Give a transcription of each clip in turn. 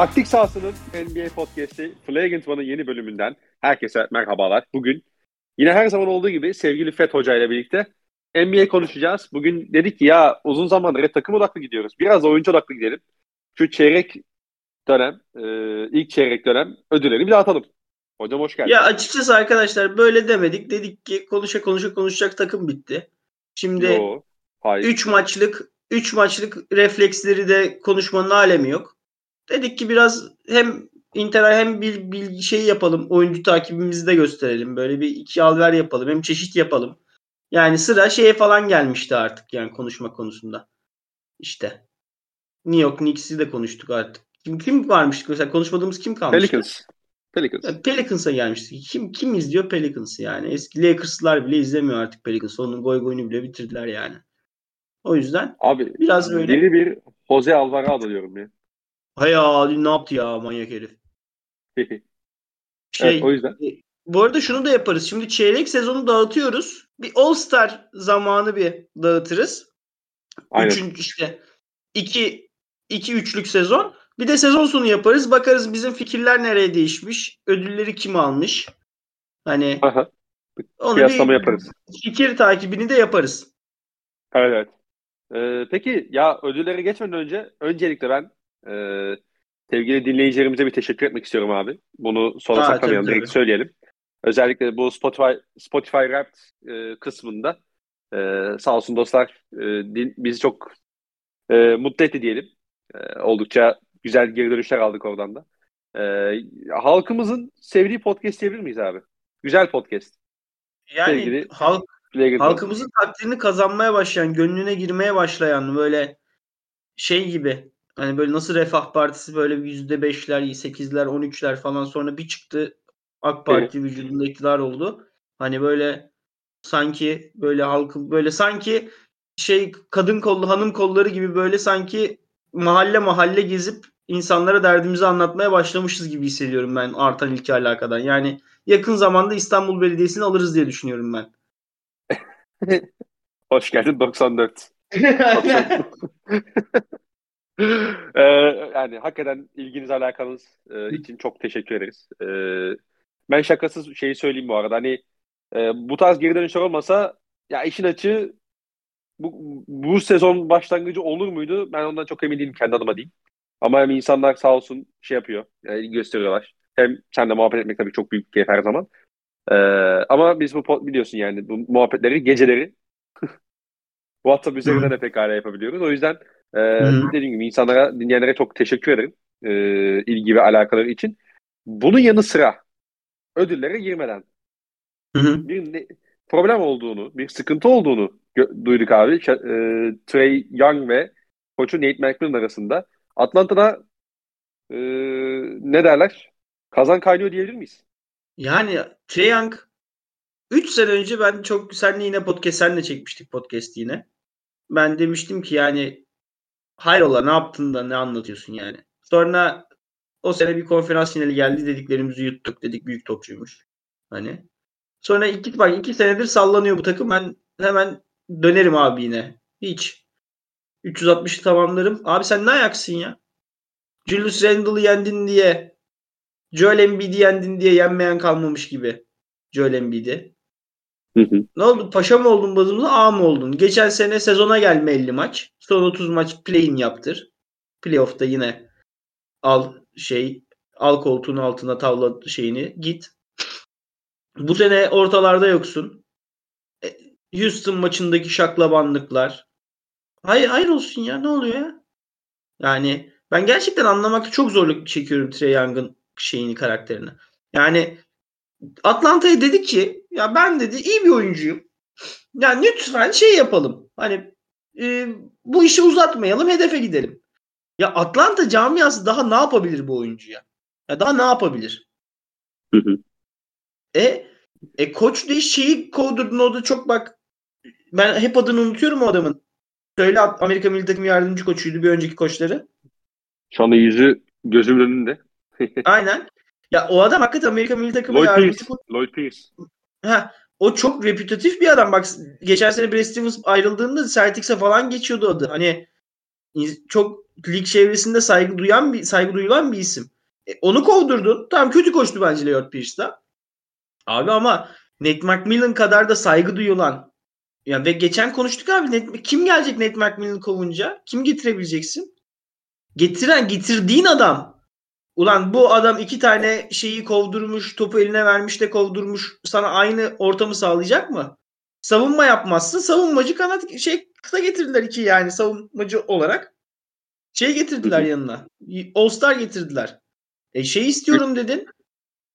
Taktik sahasının NBA podcast'i Flagrant yeni bölümünden herkese merhabalar. Bugün yine her zaman olduğu gibi sevgili Fet Hoca ile birlikte NBA konuşacağız. Bugün dedik ki ya uzun zamandır takım odaklı gidiyoruz. Biraz oyuncu odaklı gidelim. Şu çeyrek dönem, e, ilk çeyrek dönem ödülleri bir dağıtalım. Hocam hoş geldin. Ya açıkçası arkadaşlar böyle demedik. Dedik ki konuşa konuşa konuşacak takım bitti. Şimdi Yo, 3 maçlık 3 maçlık refleksleri de konuşmanın alemi yok. Dedik ki biraz hem Inter'e hem bir, bir şey yapalım. Oyuncu takibimizi de gösterelim. Böyle bir iki alver yapalım. Hem çeşit yapalım. Yani sıra şeye falan gelmişti artık yani konuşma konusunda. İşte. New York Knicks'i de konuştuk artık. Kim, kim varmış? Mesela konuşmadığımız kim kalmıştı? Pelicans. Pelicans. Yani Pelicans'a gelmişti. Kim kim izliyor Pelicans'ı yani? Eski Lakers'lar bile izlemiyor artık Pelicans'ı. Onun goy goyunu bile bitirdiler yani. O yüzden Abi biraz böyle. Biri bir Jose Alvarado diyorum ya. Hay ya ne yaptı ya manyak herif. şey, evet, o yüzden. E, bu arada şunu da yaparız. Şimdi çeyrek sezonu dağıtıyoruz. Bir All Star zamanı bir dağıtırız. Aynen. Üçüncü işte iki, iki üçlük sezon. Bir de sezon sonu yaparız. Bakarız bizim fikirler nereye değişmiş. Ödülleri kim almış. Hani Aha. onu Kıyaslama bir yaparız. Fikir takibini de yaparız. Evet. evet. Ee, peki ya ödüllere geçmeden önce öncelikle ben e, sevgili dinleyicilerimize bir teşekkür etmek istiyorum abi. Bunu sonra saklamayalım. Direkt tabii. söyleyelim. Özellikle bu Spotify Spotify Wrapped e, kısmında e, sağ olsun dostlar e, din, bizi çok e, mutlu etti diyelim. E, oldukça güzel geri dönüşler aldık oradan da. E, halkımızın sevdiği podcast diyebilir miyiz abi? Güzel podcast. Yani Sevgili halk halkımızın takdirini kazanmaya başlayan, gönlüne girmeye başlayan böyle şey gibi Hani böyle nasıl Refah Partisi böyle yüzde beşler, sekizler, on üçler falan sonra bir çıktı AK Parti evet. vücudunda iktidar oldu. Hani böyle sanki böyle halkı böyle sanki şey kadın kollu hanım kolları gibi böyle sanki mahalle mahalle gezip insanlara derdimizi anlatmaya başlamışız gibi hissediyorum ben artan ilki alakadan. Yani yakın zamanda İstanbul Belediyesi'ni alırız diye düşünüyorum ben. Hoş geldin 94. ee, yani hakikaten ilginiz alakanız e, için çok teşekkür ederiz. E, ben şakasız şeyi söyleyeyim bu arada. Hani e, bu tarz geri dönüşler olmasa ya işin açığı bu, bu sezon başlangıcı olur muydu? Ben ondan çok emin değilim kendi adıma diyeyim. Ama hem insanlar sağ olsun şey yapıyor. Yani gösteriyorlar. Hem sen de muhabbet etmek tabii çok büyük keyif her zaman. Ee, ama biz bu biliyorsun yani bu muhabbetleri geceleri WhatsApp üzerinden de pekala yapabiliyoruz. O yüzden ee, dediğim gibi insanlara, dinleyenlere çok teşekkür ederim e, ilgi ve alakaları için. Bunun yanı sıra ödüllere girmeden Hı-hı. bir ne, problem olduğunu, bir sıkıntı olduğunu gö- duyduk abi. Ş- e, Trey Young ve koçu Nate McMillan arasında. Atlanta'da e, ne derler? Kazan kaynıyor diyebilir miyiz? Yani Trey Young 3 sene önce ben çok senle yine podcast senle çekmiştik podcast yine. Ben demiştim ki yani hayrola ne yaptın da ne anlatıyorsun yani. Sonra o sene bir konferans finali geldi dediklerimizi yuttuk dedik büyük topçuymuş. Hani. Sonra iki, bak iki senedir sallanıyor bu takım. Ben hemen dönerim abi yine. Hiç. 360 tamamlarım. Abi sen ne ayaksın ya? Julius Randle'ı yendin diye Joel Embiid'i yendin diye yenmeyen kalmamış gibi. Joel Embiid'i. Ne oldu? Paşa mı oldun bazımıza A mı oldun? Geçen sene sezona gelme 50 maç. Son 30 maç play-in yaptır. Playoff'ta yine al şey al koltuğun altına tavla şeyini git. Bu sene ortalarda yoksun. E, Houston maçındaki şaklabanlıklar. Hayır hayır olsun ya ne oluyor ya? Yani ben gerçekten anlamakta çok zorluk çekiyorum Trey Young'ın şeyini karakterini. Yani Atlanta'ya dedi ki ya ben dedi iyi bir oyuncuyum. Yani lütfen şey yapalım. Hani e, bu işi uzatmayalım hedefe gidelim. Ya Atlanta camiası daha ne yapabilir bu oyuncuya? Ya daha ne yapabilir? Hı hı. E, e koç da şeyi kovdurdun o da çok bak ben hep adını unutuyorum o adamın. Söyle Amerika Milli Takım yardımcı koçuydu bir önceki koçları. Şu anda yüzü gözümün önünde. Aynen. Ya o adam hakikaten Amerika milli takımı Lloyd yardımcı Pierce. Lloyd Pierce. Ha, o çok reputatif bir adam. Bak geçen sene Brad Stevens ayrıldığında Celtics'e falan geçiyordu adı. Hani çok lig çevresinde saygı duyan bir saygı duyulan bir isim. E, onu kovdurdun. Tamam kötü koştu bence Leon Pierce'da. Abi ama Nate McMillan kadar da saygı duyulan ya ve geçen konuştuk abi Nate, kim gelecek Nate McMillan kovunca? Kim getirebileceksin? Getiren getirdiğin adam. Ulan bu adam iki tane şeyi kovdurmuş, topu eline vermiş de kovdurmuş. Sana aynı ortamı sağlayacak mı? Savunma yapmazsın. Savunmacı kanat şey kısa getirdiler iki yani savunmacı olarak. Şey getirdiler yanına. All Star getirdiler. E şey istiyorum dedin.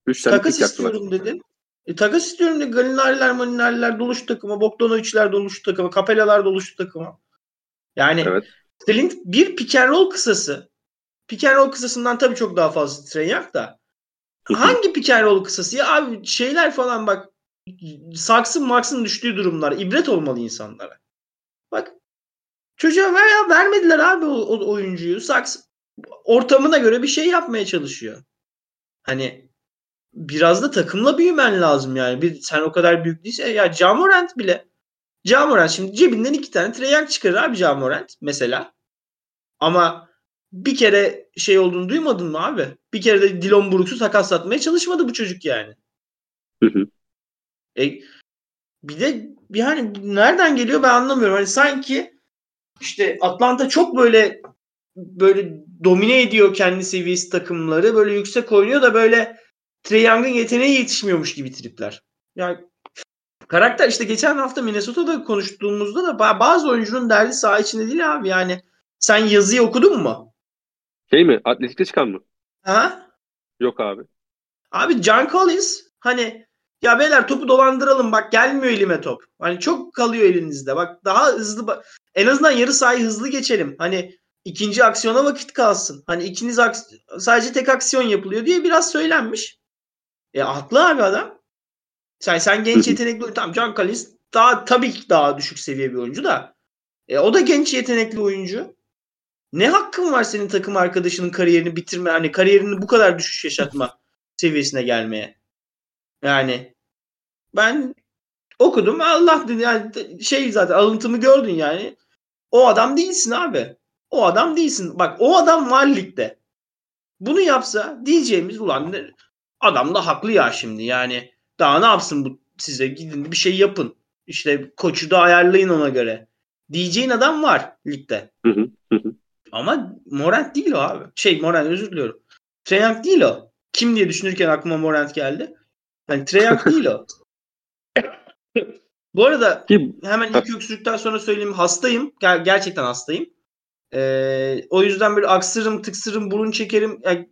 Üç takas istiyorum dedin. E, takas istiyorum dedin. Galinariler, Malinariler doluştu takıma. Bogdanovic'ler doluştu takıma. Kapelalar doluştu takıma. Yani evet. Flint bir pick and roll kısası. Pick and roll kısasından tabii çok daha fazla Trey Young da. Hangi pick and roll kısası? Ya abi şeyler falan bak saksın maksın düştüğü durumlar. ibret olmalı insanlara. Bak çocuğa ver ya vermediler abi o, o oyuncuyu. Saks ortamına göre bir şey yapmaya çalışıyor. Hani biraz da takımla büyümen lazım yani. Bir, sen o kadar büyük değilse ya Jamorant bile Jamorant şimdi cebinden iki tane Treyarch çıkarır abi Jamorant mesela. Ama bir kere şey olduğunu duymadın mı abi? Bir kere de Dilon Brooks'u takaslatmaya çalışmadı bu çocuk yani. Hı hı. E, bir de yani nereden geliyor ben anlamıyorum. Hani sanki işte Atlanta çok böyle böyle domine ediyor kendi seviyesi takımları. Böyle yüksek oynuyor da böyle Trey Young'ın yeteneği yetişmiyormuş gibi tripler. Yani karakter işte geçen hafta Minnesota'da konuştuğumuzda da bazı oyuncunun derdi saha içinde değil abi. Yani sen yazıyı okudun mu? Şey mi? Atletikte çıkan mı? Ha? Yok abi. Abi John Collins hani ya beyler topu dolandıralım bak gelmiyor elime top. Hani çok kalıyor elinizde. Bak daha hızlı en azından yarı sahayı hızlı geçelim. Hani ikinci aksiyona vakit kalsın. Hani ikiniz sadece tek aksiyon yapılıyor diye biraz söylenmiş. E haklı abi adam. Sen sen genç yetenekli tamam John Collins daha tabii ki daha düşük seviye bir oyuncu da. E, o da genç yetenekli oyuncu. Ne hakkın var senin takım arkadaşının kariyerini bitirme hani kariyerini bu kadar düşüş yaşatma seviyesine gelmeye? Yani ben okudum Allah yani şey zaten alıntımı gördün yani. O adam değilsin abi. O adam değilsin. Bak o adam var ligde. Bunu yapsa diyeceğimiz ulan adam da haklı ya şimdi yani. Daha ne yapsın bu size gidin bir şey yapın. İşte koçu da ayarlayın ona göre. Diyeceğin adam var ligde. Ama Morant değil o abi. Şey Morant özür diliyorum. Treyang değil o. Kim diye düşünürken aklıma Morant geldi. Yani Treyang değil o. Bu arada hemen ilk öksürükten sonra söyleyeyim hastayım. Ger- gerçekten hastayım. Ee, o yüzden bir aksırım, tıksırım, burun çekerim. Yani,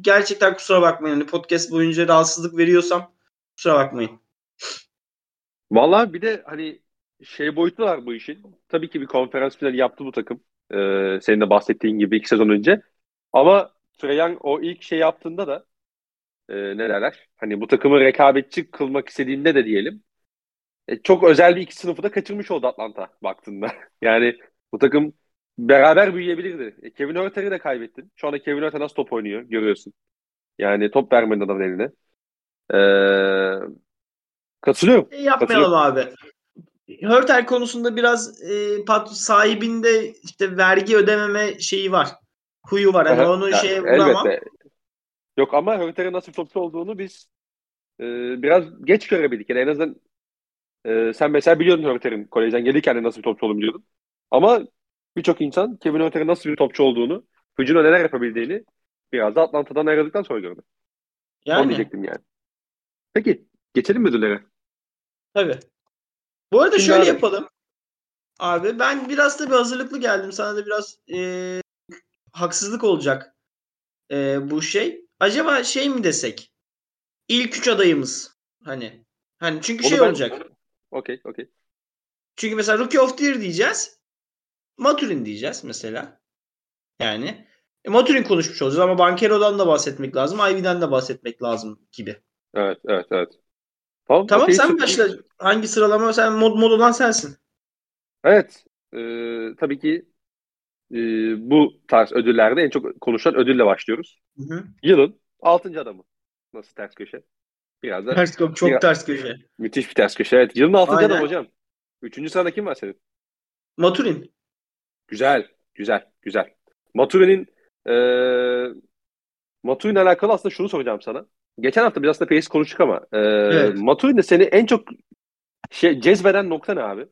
gerçekten kusura bakmayın. Hani podcast boyunca rahatsızlık veriyorsam kusura bakmayın. Vallahi bir de hani şey boyutu var bu işin. Tabii ki bir konferans finali yaptı bu takım. Ee, senin de bahsettiğin gibi iki sezon önce. Ama Trae o ilk şey yaptığında da e, ne derler? Hani bu takımı rekabetçi kılmak istediğinde de diyelim. E, çok özel bir iki sınıfı da kaçırmış oldu Atlanta baktığında. yani bu takım beraber büyüyebilirdi. E, Kevin Hurter'i de kaybettin. Şu anda Kevin Hurter nasıl top oynuyor görüyorsun. Yani top vermedin adamın eline. Ee, katılıyorum. E, yapmayalım abi. Hurter konusunda biraz e, pat sahibinde işte vergi ödememe şeyi var. Huyu var. Hani onu yani, şeye vuramam. Elbette. Yok ama Hurter'in nasıl topçu olduğunu biz e, biraz geç görebildik. Yani en azından e, sen mesela biliyordun Hurter'in kolejden gelirken de nasıl bir topçu olduğunu biliyordun. Ama birçok insan Kevin Hurter'in nasıl bir topçu olduğunu, hücumda neler yapabildiğini biraz da Atlanta'dan ayrıldıktan sonra gördüm. Yani. Onu diyecektim yani. Peki geçelim mi ödüllere? Tabii. Bu arada Şimdi şöyle abi. yapalım. Abi ben biraz da bir hazırlıklı geldim. Sana da biraz e, haksızlık olacak e, bu şey. Acaba şey mi desek? İlk üç adayımız. Hani. Hani çünkü Onu şey ben... olacak. Okey, okey. Çünkü mesela Rookie of the Year diyeceğiz. Maturin diyeceğiz mesela. Yani e, Maturin konuşmuş olacağız ama Bankero'dan da bahsetmek lazım. Ivy'den de bahsetmek lazım gibi. Evet, evet, evet. Tamam, tamam sen başla. Hangi sıralama? Sen mod, mod olan sensin. Evet. E, tabii ki e, bu tarz ödüllerde en çok konuşulan ödülle başlıyoruz. Hı hı. Yılın 6. adamı. Nasıl ters köşe? Biraz da ters, çok biraz, ters köşe. Müthiş bir ters köşe. Evet. Yılın 6. adamı hocam. Üçüncü sırada kim var senin? Maturin. Güzel. Güzel, güzel. Maturi'nin e, Maturi'nin alakalı aslında şunu soracağım sana. Geçen hafta biz aslında Pace konuştuk ama e, evet. Maturi'nin seni en çok şey cezbeden nokta ne abi?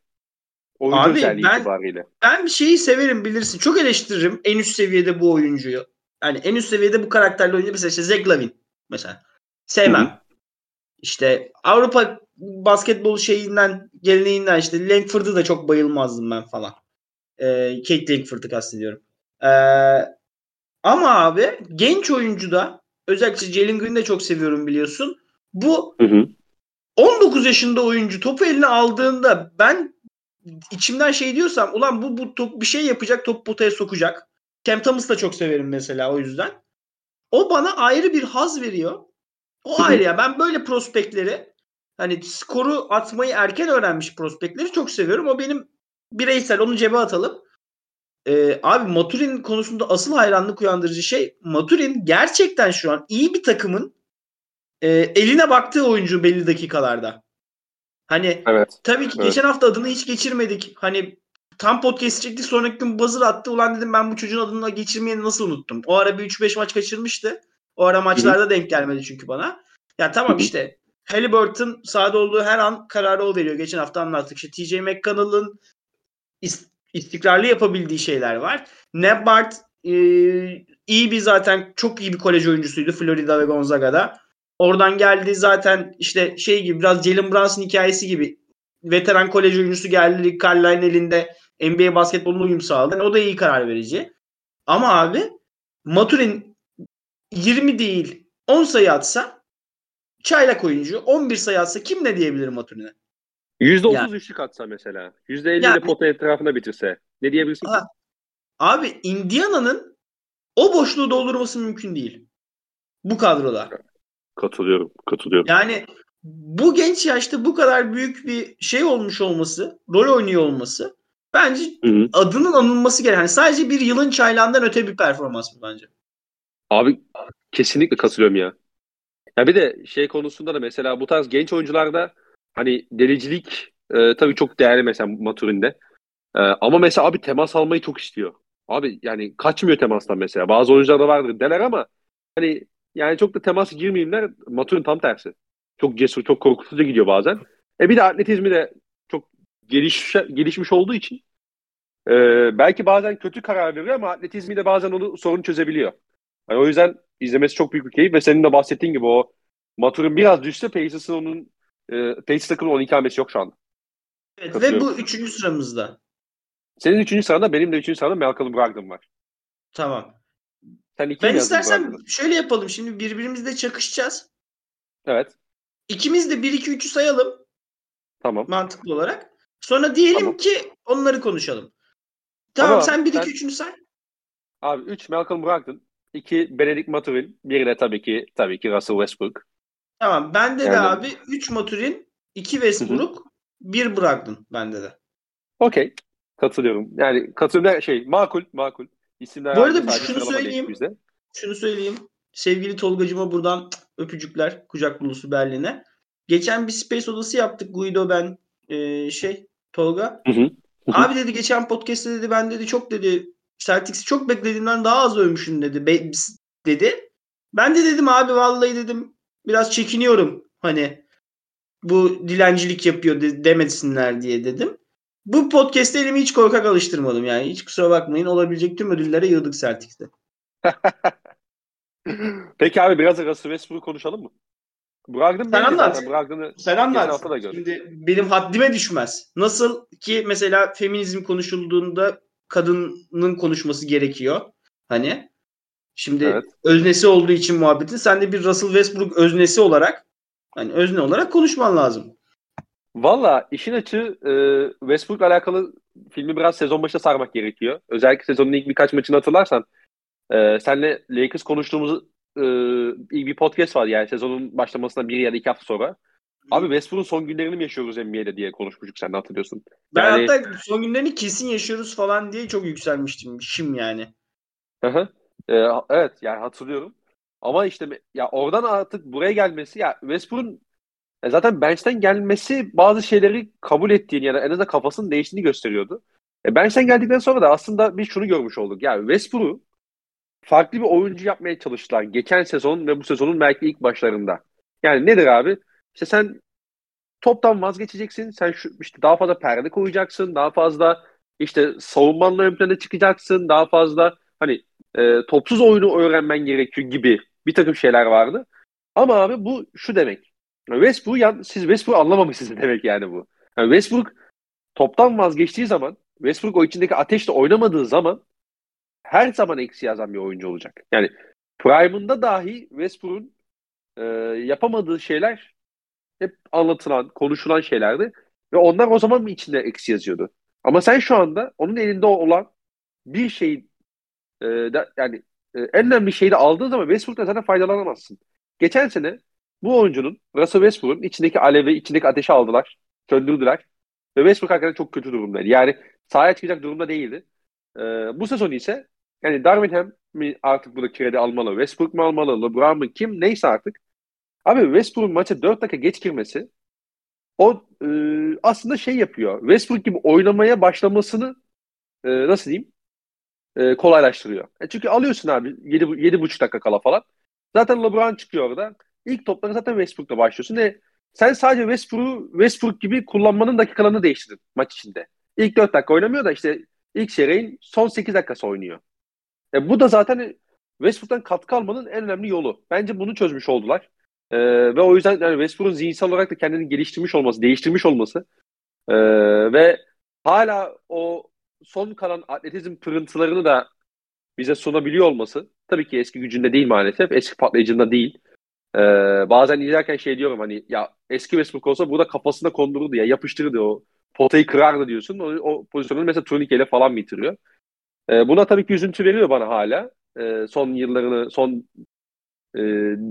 Oyuncu abi ben, itibariyle. ben bir şeyi severim bilirsin. Çok eleştiririm en üst seviyede bu oyuncuyu. Yani en üst seviyede bu karakterli oyuncu mesela işte Zach Lavin mesela. Sevmem. Hı-hı. İşte Avrupa basketbol şeyinden, geleneğinden işte Langford'u da çok bayılmazdım ben falan. Ee, Kate Langford'u kastediyorum. Ee, ama abi genç oyuncu da özellikle Jalen Green'i de çok seviyorum biliyorsun. Bu hı hı. 19 yaşında oyuncu topu eline aldığında ben içimden şey diyorsam ulan bu, bu top bir şey yapacak top potaya sokacak. Cam Thomas'ı da çok severim mesela o yüzden. O bana ayrı bir haz veriyor. O ayrı ya. Ben böyle prospektleri hani skoru atmayı erken öğrenmiş prospektleri çok seviyorum. O benim bireysel onu cebe atalım. Ee, abi Maturin konusunda asıl hayranlık uyandırıcı şey Maturin gerçekten şu an iyi bir takımın e, eline baktığı oyuncu belli dakikalarda. Hani evet. tabii ki evet. geçen hafta adını hiç geçirmedik. Hani tam podcast çekti sonraki gün buzzer attı. Ulan dedim ben bu çocuğun adını geçirmeyi nasıl unuttum. O ara bir 3-5 maç kaçırmıştı. O ara maçlarda Hı-hı. denk gelmedi çünkü bana. Ya tamam işte Halliburton sahada olduğu her an kararı o veriyor. Geçen hafta anlattık. İşte TJ McConnell'ın istikrarlı yapabildiği şeyler var. Nebart e, iyi bir zaten çok iyi bir kolej oyuncusuydu Florida ve Gonzaga'da. Oradan geldi zaten işte şey gibi biraz Jalen Brunson hikayesi gibi veteran kolej oyuncusu geldi Rick Carlisle elinde NBA basketboluna uyum sağladı. Yani o da iyi karar verici. Ama abi Maturin 20 değil 10 sayı atsa çaylak oyuncu 11 sayı atsa kim ne diyebilir Maturin'e? %30 yani. üçlük atsa mesela. %50 yani, de pota etrafına bitirse. Ne diyebilirsin ki? Abi Indiana'nın o boşluğu doldurması mümkün değil. Bu kadroda. Katılıyorum. Katılıyorum. Yani bu genç yaşta bu kadar büyük bir şey olmuş olması, rol oynuyor olması bence Hı-hı. adının anılması gereken. Yani sadece bir yılın çaylağından öte bir performans bu bence. Abi kesinlikle katılıyorum ya. Ya bir de şey konusunda da mesela bu tarz genç oyuncularda hani delicilik e, tabii çok değerli mesela Maturin'de. E, ama mesela abi temas almayı çok istiyor. Abi yani kaçmıyor temastan mesela. Bazı oyuncularda vardır deler ama hani yani çok da temas girmeyeyimler. Maturin tam tersi. Çok cesur, çok korkutucu gidiyor bazen. E bir de atletizmi de çok geliş, gelişmiş olduğu için e, belki bazen kötü karar veriyor ama atletizmi de bazen onu sorun çözebiliyor. Yani o yüzden izlemesi çok büyük bir keyif ve senin de bahsettiğin gibi o Maturin biraz düşse Pacers'ın onun e, Pacers takımın 12 hamlesi yok şu anda. Evet ve bu üçüncü sıramızda. Senin üçüncü sıranda benim de üçüncü sırada Malcolm Brogdon var. Tamam. Sen iki ben istersen şöyle yapalım. Şimdi birbirimizle çakışacağız. Evet. İkimiz de 1-2-3'ü sayalım. Tamam. Mantıklı olarak. Sonra diyelim tamam. ki onları konuşalım. Tamam Ama sen 1-2-3'ünü say. Abi 3 Malcolm Brogdon. 2 Benedict Maturin. Bir de tabii ki tabii ki Russell Westbrook. Tamam. Bende yani... de abi 3 Maturin, 2 Westbrook, 1 Brogdon bende de. Okey. Katılıyorum. Yani katılıyorum şey makul makul. İsimler Bu arada şunu söyleyeyim. Şunu söyleyeyim. Sevgili Tolgacıma buradan öpücükler. Kucak dolusu Berlin'e. Geçen bir space odası yaptık. Guido ben e, şey Tolga. Hı hı. Abi dedi geçen podcast'te dedi ben dedi çok dedi Celtics'i çok beklediğimden daha az övmüşsün dedi. Be, dedi. Ben de dedim abi vallahi dedim biraz çekiniyorum hani bu dilencilik yapıyor de, demesinler diye dedim. Bu podcast'te elimi hiç korkak alıştırmadım yani. Hiç kusura bakmayın. Olabilecek tüm ödüllere yığdık Celtics'te. Peki abi biraz da Russell Westbrook konuşalım mı? Brogdon Sen anlat. Sen anlat. Şimdi benim haddime düşmez. Nasıl ki mesela feminizm konuşulduğunda kadının konuşması gerekiyor. Hani şimdi evet. öznesi olduğu için muhabbetin sen de bir Russell Westbrook öznesi olarak hani özne olarak konuşman lazım. Valla işin açığı e, Westbrook'la alakalı filmi biraz sezon başında sarmak gerekiyor. Özellikle sezonun ilk birkaç maçını hatırlarsan e, senle Lakers konuştuğumuz e, ilk bir podcast var yani sezonun başlamasına bir ya da iki hafta sonra. Abi Westbrook'un son günlerini mi yaşıyoruz NBA'de diye konuşmuştuk sen de hatırlıyorsun. Ben yani, hatta son günlerini kesin yaşıyoruz falan diye çok yükselmiştim. Şim yani. Hı hı. Ee, evet yani hatırlıyorum. Ama işte ya oradan artık buraya gelmesi ya Westbrook'un zaten bench'ten gelmesi bazı şeyleri kabul ettiğini ya da en azından kafasının değiştiğini gösteriyordu. E bench'ten geldikten sonra da aslında biz şunu görmüş olduk. Yani Westbrook'u farklı bir oyuncu yapmaya çalıştılar. Geçen sezon ve bu sezonun belki ilk başlarında. Yani nedir abi? İşte sen toptan vazgeçeceksin. Sen şu işte daha fazla perde koyacaksın. Daha fazla işte savunmanla ön plana çıkacaksın. Daha fazla hani e, topsuz oyunu öğrenmen gerekiyor gibi bir takım şeyler vardı. Ama abi bu şu demek. Westbrook yan, siz Westbrook anlamamışsınız demek yani bu. Yani Westbrook toptan vazgeçtiği zaman Westbrook o içindeki ateşle oynamadığı zaman her zaman eksi yazan bir oyuncu olacak. Yani Prime'ında dahi Westbrook'un e, yapamadığı şeyler hep anlatılan, konuşulan şeylerdi. Ve onlar o zaman mı içinde eksi yazıyordu? Ama sen şu anda onun elinde olan bir şey e, de, yani e, en önemli şeyi de aldığın zaman Westbrook'tan zaten faydalanamazsın. Geçen sene bu oyuncunun Russell Westbrook'un içindeki alevi, içindeki ateşi aldılar, söndürdüler. Ve Westbrook hakikaten çok kötü durumdaydı. Yani sahaya çıkacak durumda değildi. E, bu sezon ise yani Darwin Ham mi artık burada kredi almalı, Westbrook mu almalı, LeBron mu kim neyse artık. Abi Westbrook'un maça 4 dakika geç girmesi o e, aslında şey yapıyor. Westbrook gibi oynamaya başlamasını e, nasıl diyeyim? E, kolaylaştırıyor. E çünkü alıyorsun abi 7 7,5 dakika kala falan. Zaten LeBron çıkıyor orada. İlk topları zaten Westbrook'la başlıyorsun. E, sen sadece Westbrook, Westbrook gibi kullanmanın dakikalarını değiştirdin maç içinde. İlk 4 dakika oynamıyor da işte ilk çeyreğin son 8 dakikası oynuyor. E, bu da zaten Westbrook'tan katkı almanın en önemli yolu. Bence bunu çözmüş oldular. E, ve o yüzden yani Westbrook'un zihinsel olarak da kendini geliştirmiş olması, değiştirmiş olması e, ve hala o son kalan atletizm pırıntılarını da bize sunabiliyor olması tabii ki eski gücünde değil maalesef. Eski patlayıcında değil. Ee, bazen izlerken şey diyorum hani ya eski Westbrook olsa burada kafasına kondururdu ya yapıştırırdı o potayı kırardı diyorsun. O, o pozisyonu mesela turnikeyle falan bitiriyor. Ee, buna tabii ki üzüntü veriyor bana hala. Ee, son yıllarını, son e,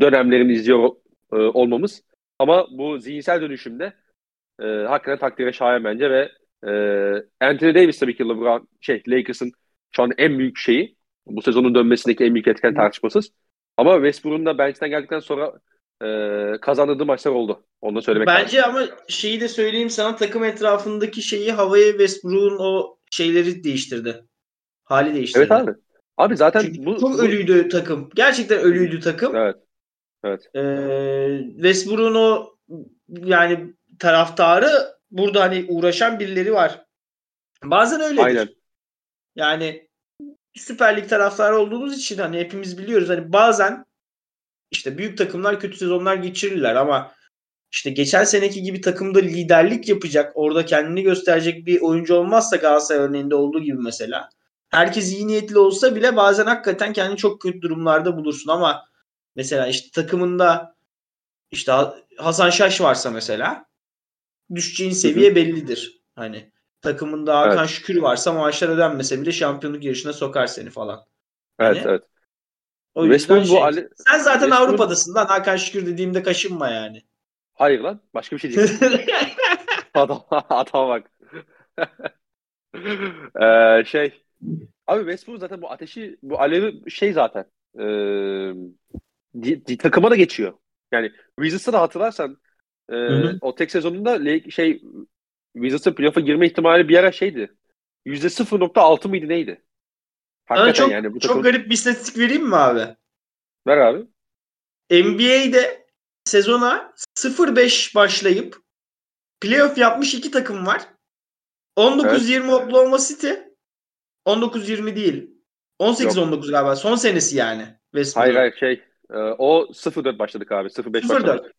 dönemlerini izliyor e, olmamız. Ama bu zihinsel dönüşümde e, hakikaten takdire şayan bence ve e, Anthony Davis tabii ki LeBron, şey, Lakers'ın şu an en büyük şeyi. Bu sezonun dönmesindeki en büyük etken tartışmasız. Ama Westbrook'un da bench'ten geldikten sonra e, kazandığı maçlar oldu. Onu da söylemek Bence lazım. ama şeyi de söyleyeyim sana takım etrafındaki şeyi havaya Westbrook'un o şeyleri değiştirdi. Hali değiştirdi. Evet abi. Abi zaten Çünkü bu çok bu... ölüydü takım. Gerçekten ölüydü takım. Evet. Evet. Ee, Westbrook'un o yani taraftarı burada hani uğraşan birileri var. Bazen öyledir. Aynen. Yani Süper Lig taraftarı olduğumuz için hani hepimiz biliyoruz hani bazen işte büyük takımlar kötü sezonlar geçirirler ama işte geçen seneki gibi takımda liderlik yapacak, orada kendini gösterecek bir oyuncu olmazsa Galatasaray örneğinde olduğu gibi mesela. Herkes iyi niyetli olsa bile bazen hakikaten kendini çok kötü durumlarda bulursun ama mesela işte takımında işte Hasan Şaş varsa mesela düşeceğin seviye bellidir. Hani takımında Hakan evet. Şükür varsa maaşlar ödenmese bile şampiyonluk yarışına sokar seni falan. Evet yani, evet. O yüzden şey, bu Ali... Sen zaten Westbrook... Avrupa'dasın lan Hakan Şükür dediğimde kaşınma yani. Hayır lan başka bir şey değil. adam, adam bak. ee, şey abi Westbrook zaten bu ateşi bu alevi şey zaten e, di, di, takıma da geçiyor. Yani Wizards'ı da hatırlarsan e, o tek sezonunda şey Wizards'ın playoff'a girme ihtimali bir ara şeydi. %0.6 mıydı neydi? Hakikaten çok, yani bu takım... çok garip bir istatistik vereyim mi abi? Ver abi. NBA'de sezona 0-5 başlayıp playoff yapmış iki takım var. 19-20 evet. Oklahoma City. 19-20 değil. 18-19 galiba. Son senesi yani. Hayır hayır şey. E, o 0-4 başladık abi. 0-5 başladık.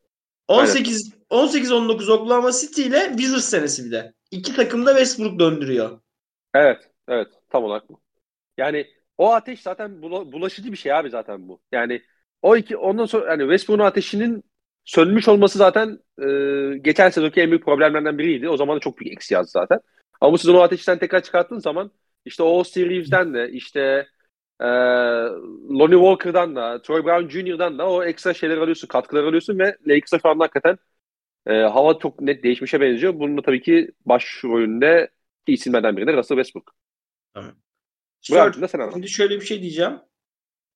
18 18 19 Oklahoma City ile Wizards senesi bir de. İki takım da Westbrook döndürüyor. Evet, evet. Tam olarak bu. Yani o ateş zaten bulaşıcı bir şey abi zaten bu. Yani o iki ondan sonra yani Westbrook'un ateşinin sönmüş olması zaten e, geçen sezonki en büyük problemlerden biriydi. O zaman da çok büyük eksi yazdı zaten. Ama bu sezon o ateşten tekrar çıkarttığın zaman işte o Reeves'den de işte e, Lonnie Walker'dan da Troy Brown Jr.'dan da o ekstra şeyler alıyorsun, katkılar alıyorsun ve Lakers'a şu anda hakikaten e, hava çok net değişmişe benziyor. Bunun da tabii ki başrolünde isimlerden biri de Russell Westbrook. Sir, sen şimdi şöyle bir şey diyeceğim.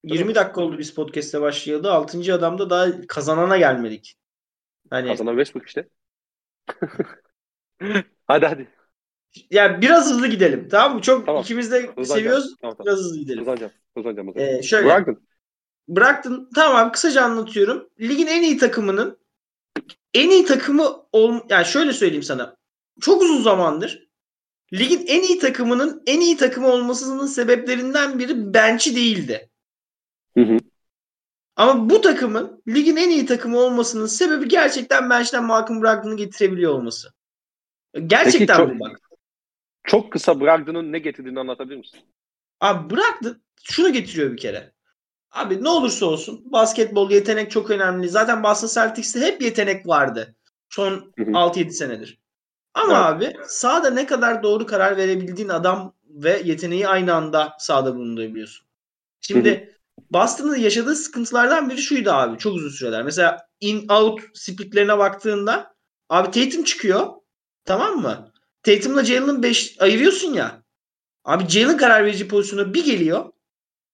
20 dakika oldu biz podcast'e başlayalı. 6. adamda daha kazanana gelmedik. Hani... Kazanan Westbrook işte. hadi hadi. Yani biraz hızlı gidelim. Tamam mı? Çok Tamam. ikimiz de Hızlanacağım. seviyoruz. Tamam, tamam. Biraz hızlı gidelim. Hızlanacağım. Hızlanacağım. hızlanacağım. Ee, şöyle Brogdon. bıraktın. Tamam kısaca anlatıyorum. Ligin en iyi takımının en iyi takımı ol yani şöyle söyleyeyim sana. Çok uzun zamandır ligin en iyi takımının en iyi takımı olmasının sebeplerinden biri bench'i değildi. Hı hı. Ama bu takımın ligin en iyi takımı olmasının sebebi gerçekten bench'ten Malcolm Brogdon'u getirebiliyor olması. Gerçekten Peki, çok- bu bak. Çok kısa Brogdon'un ne getirdiğini anlatabilir misin? Abi bıraktı. Şunu getiriyor bir kere. Abi ne olursa olsun basketbol yetenek çok önemli. Zaten Boston Celtics'te hep yetenek vardı. Son Hı hı. 6-7 senedir. Ama abi sahada ne kadar doğru karar verebildiğin adam ve yeteneği aynı anda sahada bulundurabiliyorsun. Şimdi Boston'ın yaşadığı sıkıntılardan biri şuydu abi çok uzun süreler. Mesela in out splitlerine baktığında abi Tatum çıkıyor. Tamam mı? Tatum'la Jalen'ın 5 ayırıyorsun ya. Abi Jalen karar verici pozisyona bir geliyor.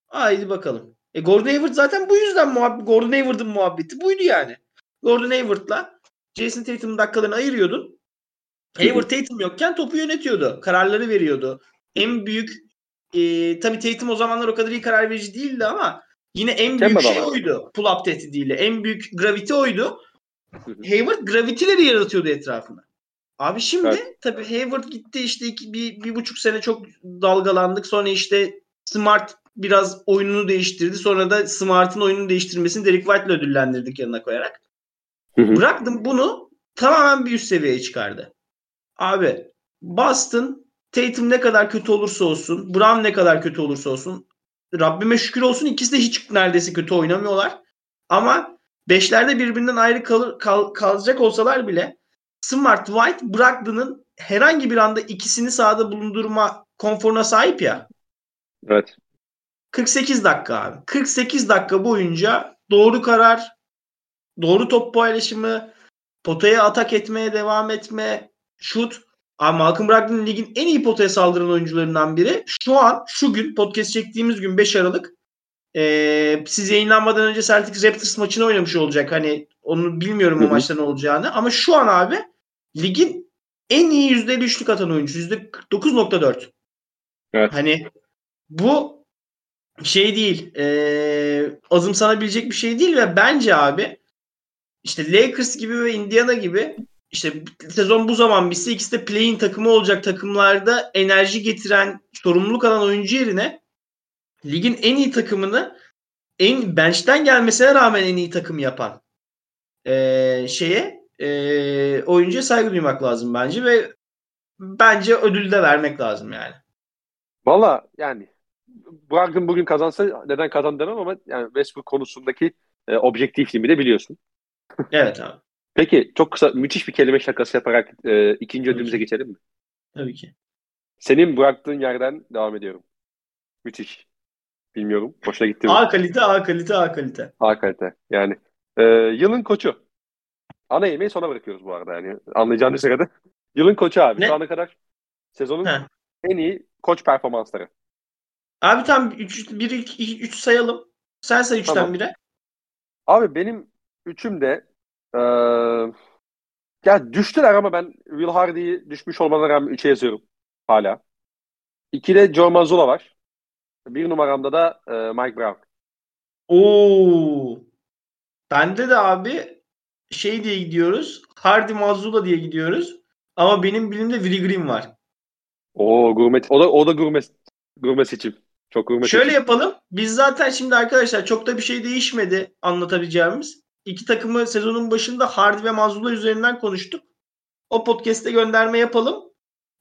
Haydi bakalım. E Gordon Hayward zaten bu yüzden muhabbet, Gordon Hayward'ın muhabbeti buydu yani. Gordon Hayward'la Jason Tatum'un dakikalarını ayırıyordun. Hayward Tatum yokken topu yönetiyordu. Kararları veriyordu. En büyük e, tabii Tatum o zamanlar o kadar iyi karar verici değildi ama yine en büyük da şey var. oydu. Pull-up tehdidiyle. En büyük gravity oydu. Hayward gravity'leri yaratıyordu etrafına. Abi şimdi Evet. tabii Hayward gitti işte iki, bir, bir buçuk sene çok dalgalandık. Sonra işte Smart biraz oyununu değiştirdi. Sonra da Smart'ın oyununu değiştirmesini Derek White'la ödüllendirdik yanına koyarak. Hı hı. Bıraktım bunu tamamen bir üst seviyeye çıkardı. Abi Boston Tatum ne kadar kötü olursa olsun, Brown ne kadar kötü olursa olsun Rabbime şükür olsun ikisi de hiç neredeyse kötü oynamıyorlar. Ama beşlerde birbirinden ayrı kalır, kal- kalacak olsalar bile Smart White Brogdon'ın herhangi bir anda ikisini sahada bulundurma konforuna sahip ya. Evet. 48 dakika abi. 48 dakika boyunca doğru karar, doğru top paylaşımı, potaya atak etmeye devam etme, şut. Abi Malcolm Brogdon ligin en iyi potaya saldıran oyuncularından biri. Şu an, şu gün, podcast çektiğimiz gün 5 Aralık. Ee, siz yayınlanmadan önce Celtics Raptors maçını oynamış olacak. Hani onu bilmiyorum Hı o maçta ne olacağını. Ama şu an abi ligin en iyi yüzdeli üçlük atan oyuncusu. %49.4. Evet. Hani bu şey değil. E, azımsanabilecek bir şey değil ve bence abi işte Lakers gibi ve Indiana gibi işte sezon bu zaman bitse ikisi de play-in takımı olacak takımlarda enerji getiren, sorumluluk alan oyuncu yerine ligin en iyi takımını en bench'ten gelmesine rağmen en iyi takım yapan e, şeye e, oyuncuya saygı duymak lazım bence ve bence ödül de vermek lazım yani. Valla yani Brogdon bugün kazansa neden kazandı demem ama yani Westbrook konusundaki e, objektifliğimi de biliyorsun. Evet abi. Peki çok kısa müthiş bir kelime şakası yaparak e, ikinci Tabii ödülümüze ki. geçelim mi? Tabii ki. Senin bıraktığın yerden devam ediyorum. Müthiş. Bilmiyorum. Hoşuna gitti mi? A kalite, A kalite, A kalite. A kalite. Yani e, yılın koçu. Ana yemeği sona bırakıyoruz bu arada yani. Anlayacağınız sırada. Yılın koçu abi. Ne? Şu ana kadar sezonun Heh. en iyi koç performansları. Abi tam 3 1 2 3 sayalım. Sen say 3'ten Tamam. 1'e. Abi benim üçüm de e, ya düştüler ama ben Will Hardy'yi düşmüş olmalarına rağmen 3'e yazıyorum. Hala. 2'de Joe Mazzulla var. Bir numaramda da e, Mike Brown. Oo. Bende de abi şey diye gidiyoruz. Hardy Mazzulla diye gidiyoruz. Ama benim bilimde Willie Green var. Oo gurme. O da o da gurme gurme seçim. Çok gurme Şöyle seçim. yapalım. Biz zaten şimdi arkadaşlar çok da bir şey değişmedi anlatabileceğimiz. İki takımı sezonun başında Hardy ve Mazzulla üzerinden konuştuk. O podcast'te gönderme yapalım.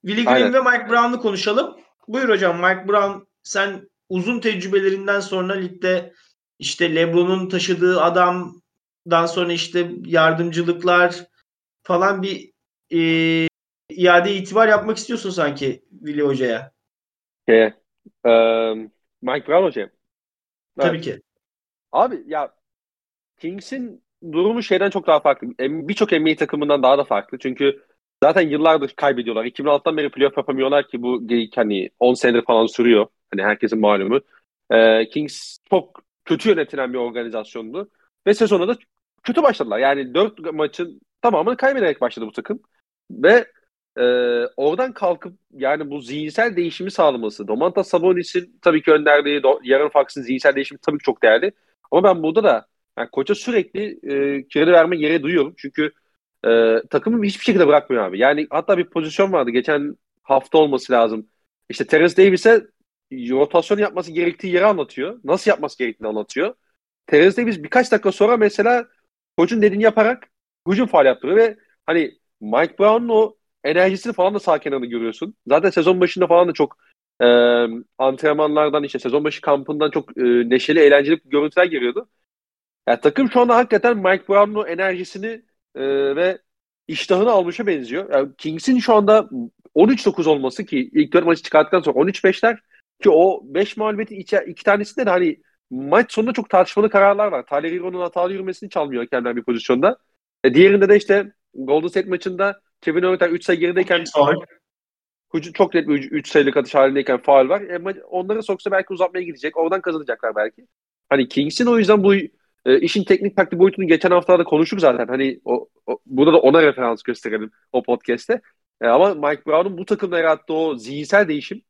Willie Green Aynen. ve Mike Brown'u konuşalım. Buyur hocam Mike Brown sen uzun tecrübelerinden sonra ligde işte LeBron'un taşıdığı adamdan sonra işte yardımcılıklar falan bir e, iade itibar yapmak istiyorsun sanki Willie Hoca'ya. Şey, e, Mike Brown hocam. Tabii Evet. ki. Abi ya Kings'in durumu şeyden çok daha farklı. Birçok NBA takımından daha da farklı. Çünkü zaten yıllardır kaybediyorlar. 2006'dan beri playoff yapamıyorlar ki bu hani 10 senedir falan sürüyor. Hani herkesin malumu. Ee, Kings çok kötü yönetilen bir organizasyondu. Ve sezona da kötü başladılar. Yani 4 maçın tamamını kaybederek başladı bu takım. Ve e, oradan kalkıp yani bu zihinsel değişimi sağlaması. Domantas Sabonis'in tabii ki önderdiği yarın Fox'ın zihinsel değişimi tabii ki çok değerli. Ama ben burada da yani koça sürekli e, kredi verme gereği duyuyorum. Çünkü e, takımı hiçbir şekilde bırakmıyor abi. Yani hatta bir pozisyon vardı. Geçen hafta olması lazım. İşte Terence Davis'e rotasyon yapması gerektiği yeri anlatıyor. Nasıl yapması gerektiğini anlatıyor. Terence Davis birkaç dakika sonra mesela koçun dediğini yaparak hücum faal ve hani Mike Brown'un o enerjisini falan da sağ kenarında görüyorsun. Zaten sezon başında falan da çok e, antrenmanlardan işte sezon başı kampından çok e, neşeli, eğlenceli görüntüler geliyordu. Yani takım şu anda hakikaten Mike Brown'un o enerjisini e, ve iştahını almışa benziyor. Yani Kings'in şu anda 13-9 olması ki ilk dört maçı çıkarttıktan sonra 13-5'ler ki o 5 mağlubiyetin iki, iki tanesinde de hani maç sonunda çok tartışmalı kararlar var. Tyler Hero'nun hatalı yürümesini çalmıyor hakemler bir pozisyonda. E, diğerinde de işte Golden State maçında Kevin Durant 3 sayı gerideyken çok net bir 3 sayılık atış halindeyken faal var. E, onları soksa belki uzatmaya gidecek. Oradan kazanacaklar belki. Hani Kings'in o yüzden bu e, işin teknik taktik boyutunu geçen haftalarda konuştuk zaten. Hani o, o, burada da ona referans gösterelim o podcast'te. E, ama Mike Brown'un bu takımda yarattığı o zihinsel değişim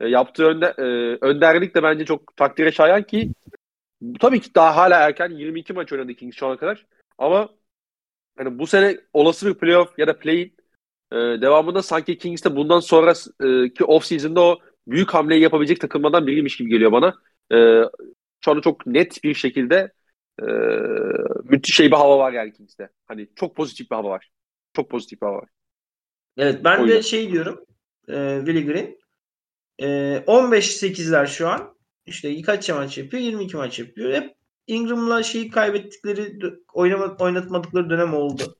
e, yaptığı önde, e, önderlik de bence çok takdire şayan ki tabii ki daha hala erken 22 maç oynadı Kings şu ana kadar. Ama hani bu sene olası bir playoff ya da play e, devamında sanki Kings'te bundan sonraki off season'da o büyük hamleyi yapabilecek takımlardan biriymiş gibi geliyor bana. E, şu anda çok net bir şekilde e, müthiş şey bir hava var yani Kings'te. Hani çok pozitif bir hava var. Çok pozitif bir hava var. Evet ben o de şey diyorum. E, Willie Green. E, 15-8'ler şu an. İşte kaç maç yapıyor? 22 maç yapıyor. Hep Ingram'la şeyi kaybettikleri oynama, oynatmadıkları dönem oldu.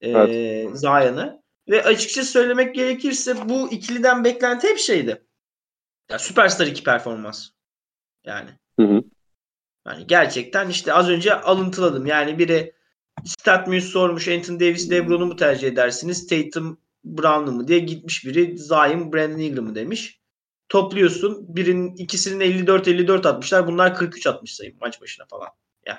E, evet. Zion'ı. Ve açıkça söylemek gerekirse bu ikiliden beklenti hep şeydi. Ya süperstar iki performans. Yani. Hı hı. Yani gerçekten işte az önce alıntıladım. Yani biri Statmuse sormuş Anthony Davis Lebron'u mu tercih edersiniz? Tatum Brown'u mu diye gitmiş biri Zion Brandon Ingram'ı demiş. Topluyorsun. Birinin ikisinin 54-54 atmışlar. Bunlar 43 atmış sayın maç başına falan. Yani.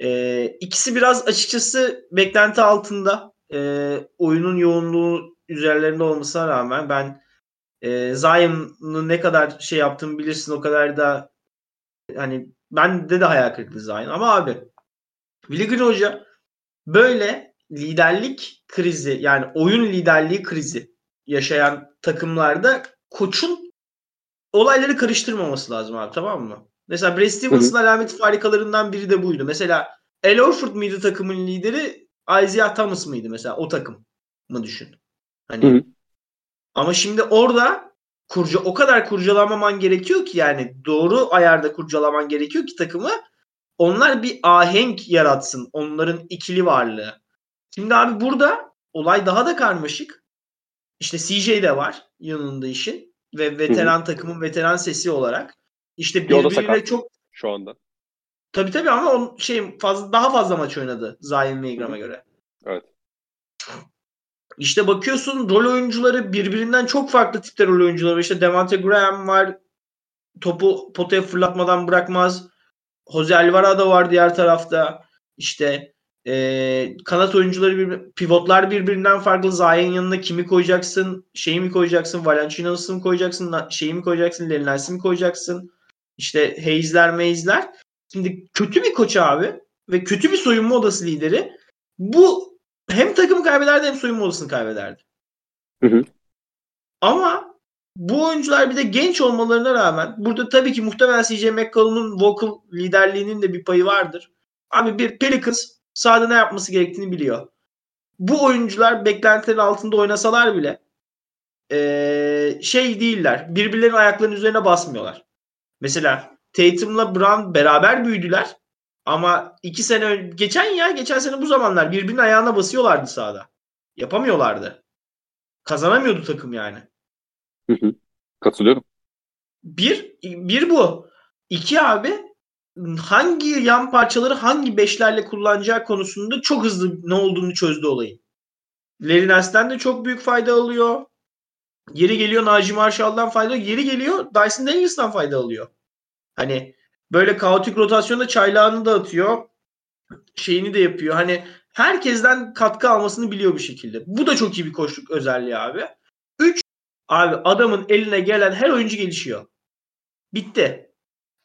Ee, ikisi biraz açıkçası beklenti altında. Ee, oyunun yoğunluğu üzerlerinde olmasına rağmen ben e, Zion'ın ne kadar şey yaptığını bilirsin o kadar da hani ben de de hayal kırıklığı Zion ama abi Willi Hoca böyle liderlik krizi yani oyun liderliği krizi yaşayan takımlarda koçun olayları karıştırmaması lazım abi tamam mı? Mesela Brad Stevens'ın alameti farikalarından biri de buydu. Mesela El Horford mıydı takımın lideri? Isaiah Thomas mıydı mesela o takım mı düşün. Hani Hı-hı. ama şimdi orada kurca o kadar kurcalamaman gerekiyor ki yani doğru ayarda kurcalaman gerekiyor ki takımı onlar bir ahenk yaratsın onların ikili varlığı. Şimdi abi burada olay daha da karmaşık. İşte CJ de var yanında işin ve veteran Hı-hı. takımın veteran sesi olarak. İşte birbiriyle çok şu anda. Tabii tabii ama on şey fazla daha fazla maç oynadı Zion Milgram'a göre. Evet. İşte bakıyorsun rol oyuncuları birbirinden çok farklı tipte rol oyuncuları var. İşte Devante Graham var. Topu potaya fırlatmadan bırakmaz. Jose Alvarado var diğer tarafta. İşte e, kanat oyuncuları bir, pivotlar birbirinden farklı. Zayn yanına kimi koyacaksın? Şeyi mi koyacaksın? Valanciunas'ı mı koyacaksın? Şeyi mi koyacaksın? Lennels'i mi koyacaksın? İşte Hayes'ler, Mays'ler. Şimdi kötü bir koç abi ve kötü bir soyunma odası lideri bu hem takımı kaybederdi hem soyunma odasını kaybederdi. Hı hı. Ama bu oyuncular bir de genç olmalarına rağmen burada tabii ki muhtemelen CJ McCollum'un vocal liderliğinin de bir payı vardır. Abi bir Pelicans sahada ne yapması gerektiğini biliyor. Bu oyuncular beklentilerin altında oynasalar bile ee, şey değiller. Birbirlerinin ayaklarının üzerine basmıyorlar. Mesela Tatum'la Brown beraber büyüdüler. Ama iki sene önce, geçen ya geçen sene bu zamanlar birbirinin ayağına basıyorlardı sahada. Yapamıyorlardı. Kazanamıyordu takım yani. Hı hı. Katılıyorum. Bir, bir bu. İki abi hangi yan parçaları hangi beşlerle kullanacağı konusunda çok hızlı ne olduğunu çözdü olayı. Larry Nance'den de çok büyük fayda alıyor. Yeri geliyor Najee Marshall'dan fayda alıyor. Yeri geliyor Dyson Daniels'dan fayda alıyor. Hani böyle kaotik rotasyonda çaylağını da atıyor. Şeyini de yapıyor. Hani herkesten katkı almasını biliyor bir şekilde. Bu da çok iyi bir koçluk özelliği abi. 3 abi adamın eline gelen her oyuncu gelişiyor. Bitti.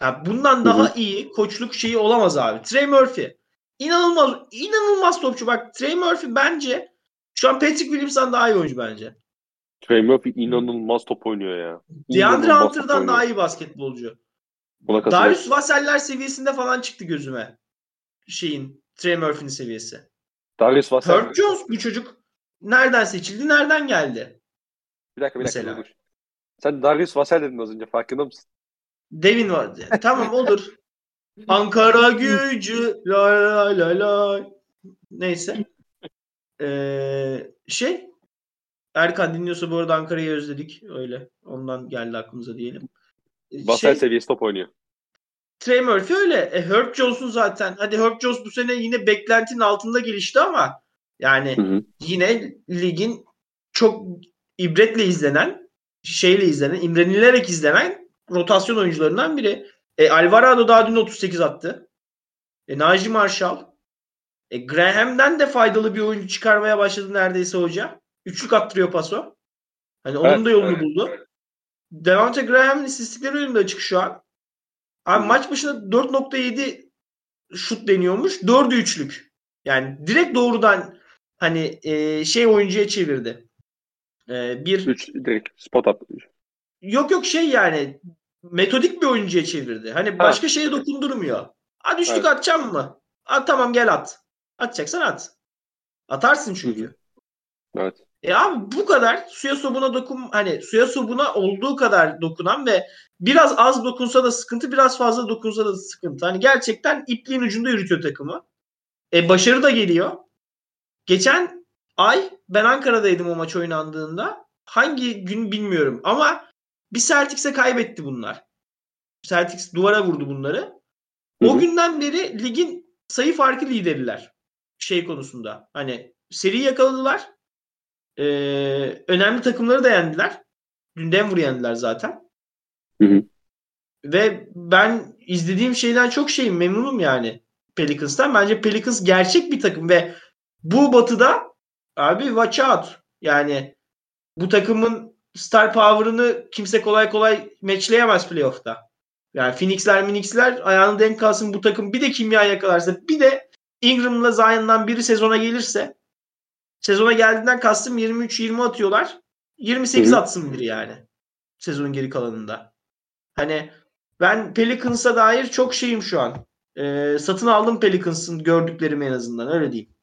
Yani bundan daha iyi koçluk şeyi olamaz abi. Trey Murphy. İnanılmaz inanılmaz topçu. Bak Trey Murphy bence şu an Patrick Williams'dan daha iyi oyuncu bence. Trey Murphy inanılmaz top oynuyor ya. DeAndre Hunter'dan daha iyi basketbolcu. Darius Vassell'ler seviyesinde falan çıktı gözüme. Şeyin Trey Murphy'nin seviyesi. Darius Vassell. Herb Jones bu çocuk nereden seçildi, nereden geldi? Bir dakika bir dakika. Mesela. Dur. Sen Darius Vassell dedin az önce farkında mısın? Devin var. tamam olur. Ankara gücü la la la la. Neyse. Ee, şey Erkan dinliyorsa bu arada Ankara'yı özledik. Öyle. Ondan geldi aklımıza diyelim. Vassell şey, seviyesi top oynuyor. Trey Murphy öyle. E, Herb Jones'un zaten. Hadi Herb Jones bu sene yine beklentinin altında gelişti ama yani hı hı. yine ligin çok ibretle izlenen, şeyle izlenen, imrenilerek izlenen rotasyon oyuncularından biri. E, Alvarado daha dün 38 attı. E, Najee Marshall. E, Graham'den de faydalı bir oyuncu çıkarmaya başladı neredeyse hoca. Üçlük attırıyor paso. Hani onun evet, da yolunu evet. buldu. Devante Graham'ın istatistikleri önünde açık şu an. Abi hmm. maç başına 4.7 şut deniyormuş. 4'ü üçlük. Yani direkt doğrudan hani e, şey oyuncuya çevirdi. E, bir Üç, direkt spot attı. Yok yok şey yani metodik bir oyuncuya çevirdi. Hani başka ha. şeye dokundurmuyor. Hadi üçlük evet. atacağım mı? At tamam gel at. Atacaksan at. Atarsın çünkü. Evet. E abi bu kadar suya sobuna dokun hani suya sobuna olduğu kadar dokunan ve biraz az dokunsa da sıkıntı biraz fazla dokunsa da sıkıntı. Hani gerçekten ipliğin ucunda yürütüyor takımı. E başarı da geliyor. Geçen ay ben Ankara'daydım o maç oynandığında. Hangi gün bilmiyorum ama bir Celtics'e kaybetti bunlar. Celtics duvara vurdu bunları. O Hı-hı. günden beri ligin sayı farkı lideriler. Şey konusunda. Hani seri yakaladılar. Ee, önemli takımları da yendiler. Dün Denver yendiler zaten. Hı hı. Ve ben izlediğim şeyden çok şeyim memnunum yani Pelicans'tan. Bence Pelicans gerçek bir takım ve bu batıda abi watch out. Yani bu takımın star power'ını kimse kolay kolay matchleyemez playoff'ta. Yani Phoenix'ler Phoenix'ler ayağını denk kalsın bu takım bir de kimya yakalarsa bir de Ingram'la Zion'dan biri sezona gelirse Sezona geldiğinden kastım 23-20 atıyorlar. 28 Hı-hı. atsın biri yani. Sezonun geri kalanında. Hani ben Pelicans'a dair çok şeyim şu an. Ee, satın aldım Pelicans'ın gördüklerim en azından öyle diyeyim.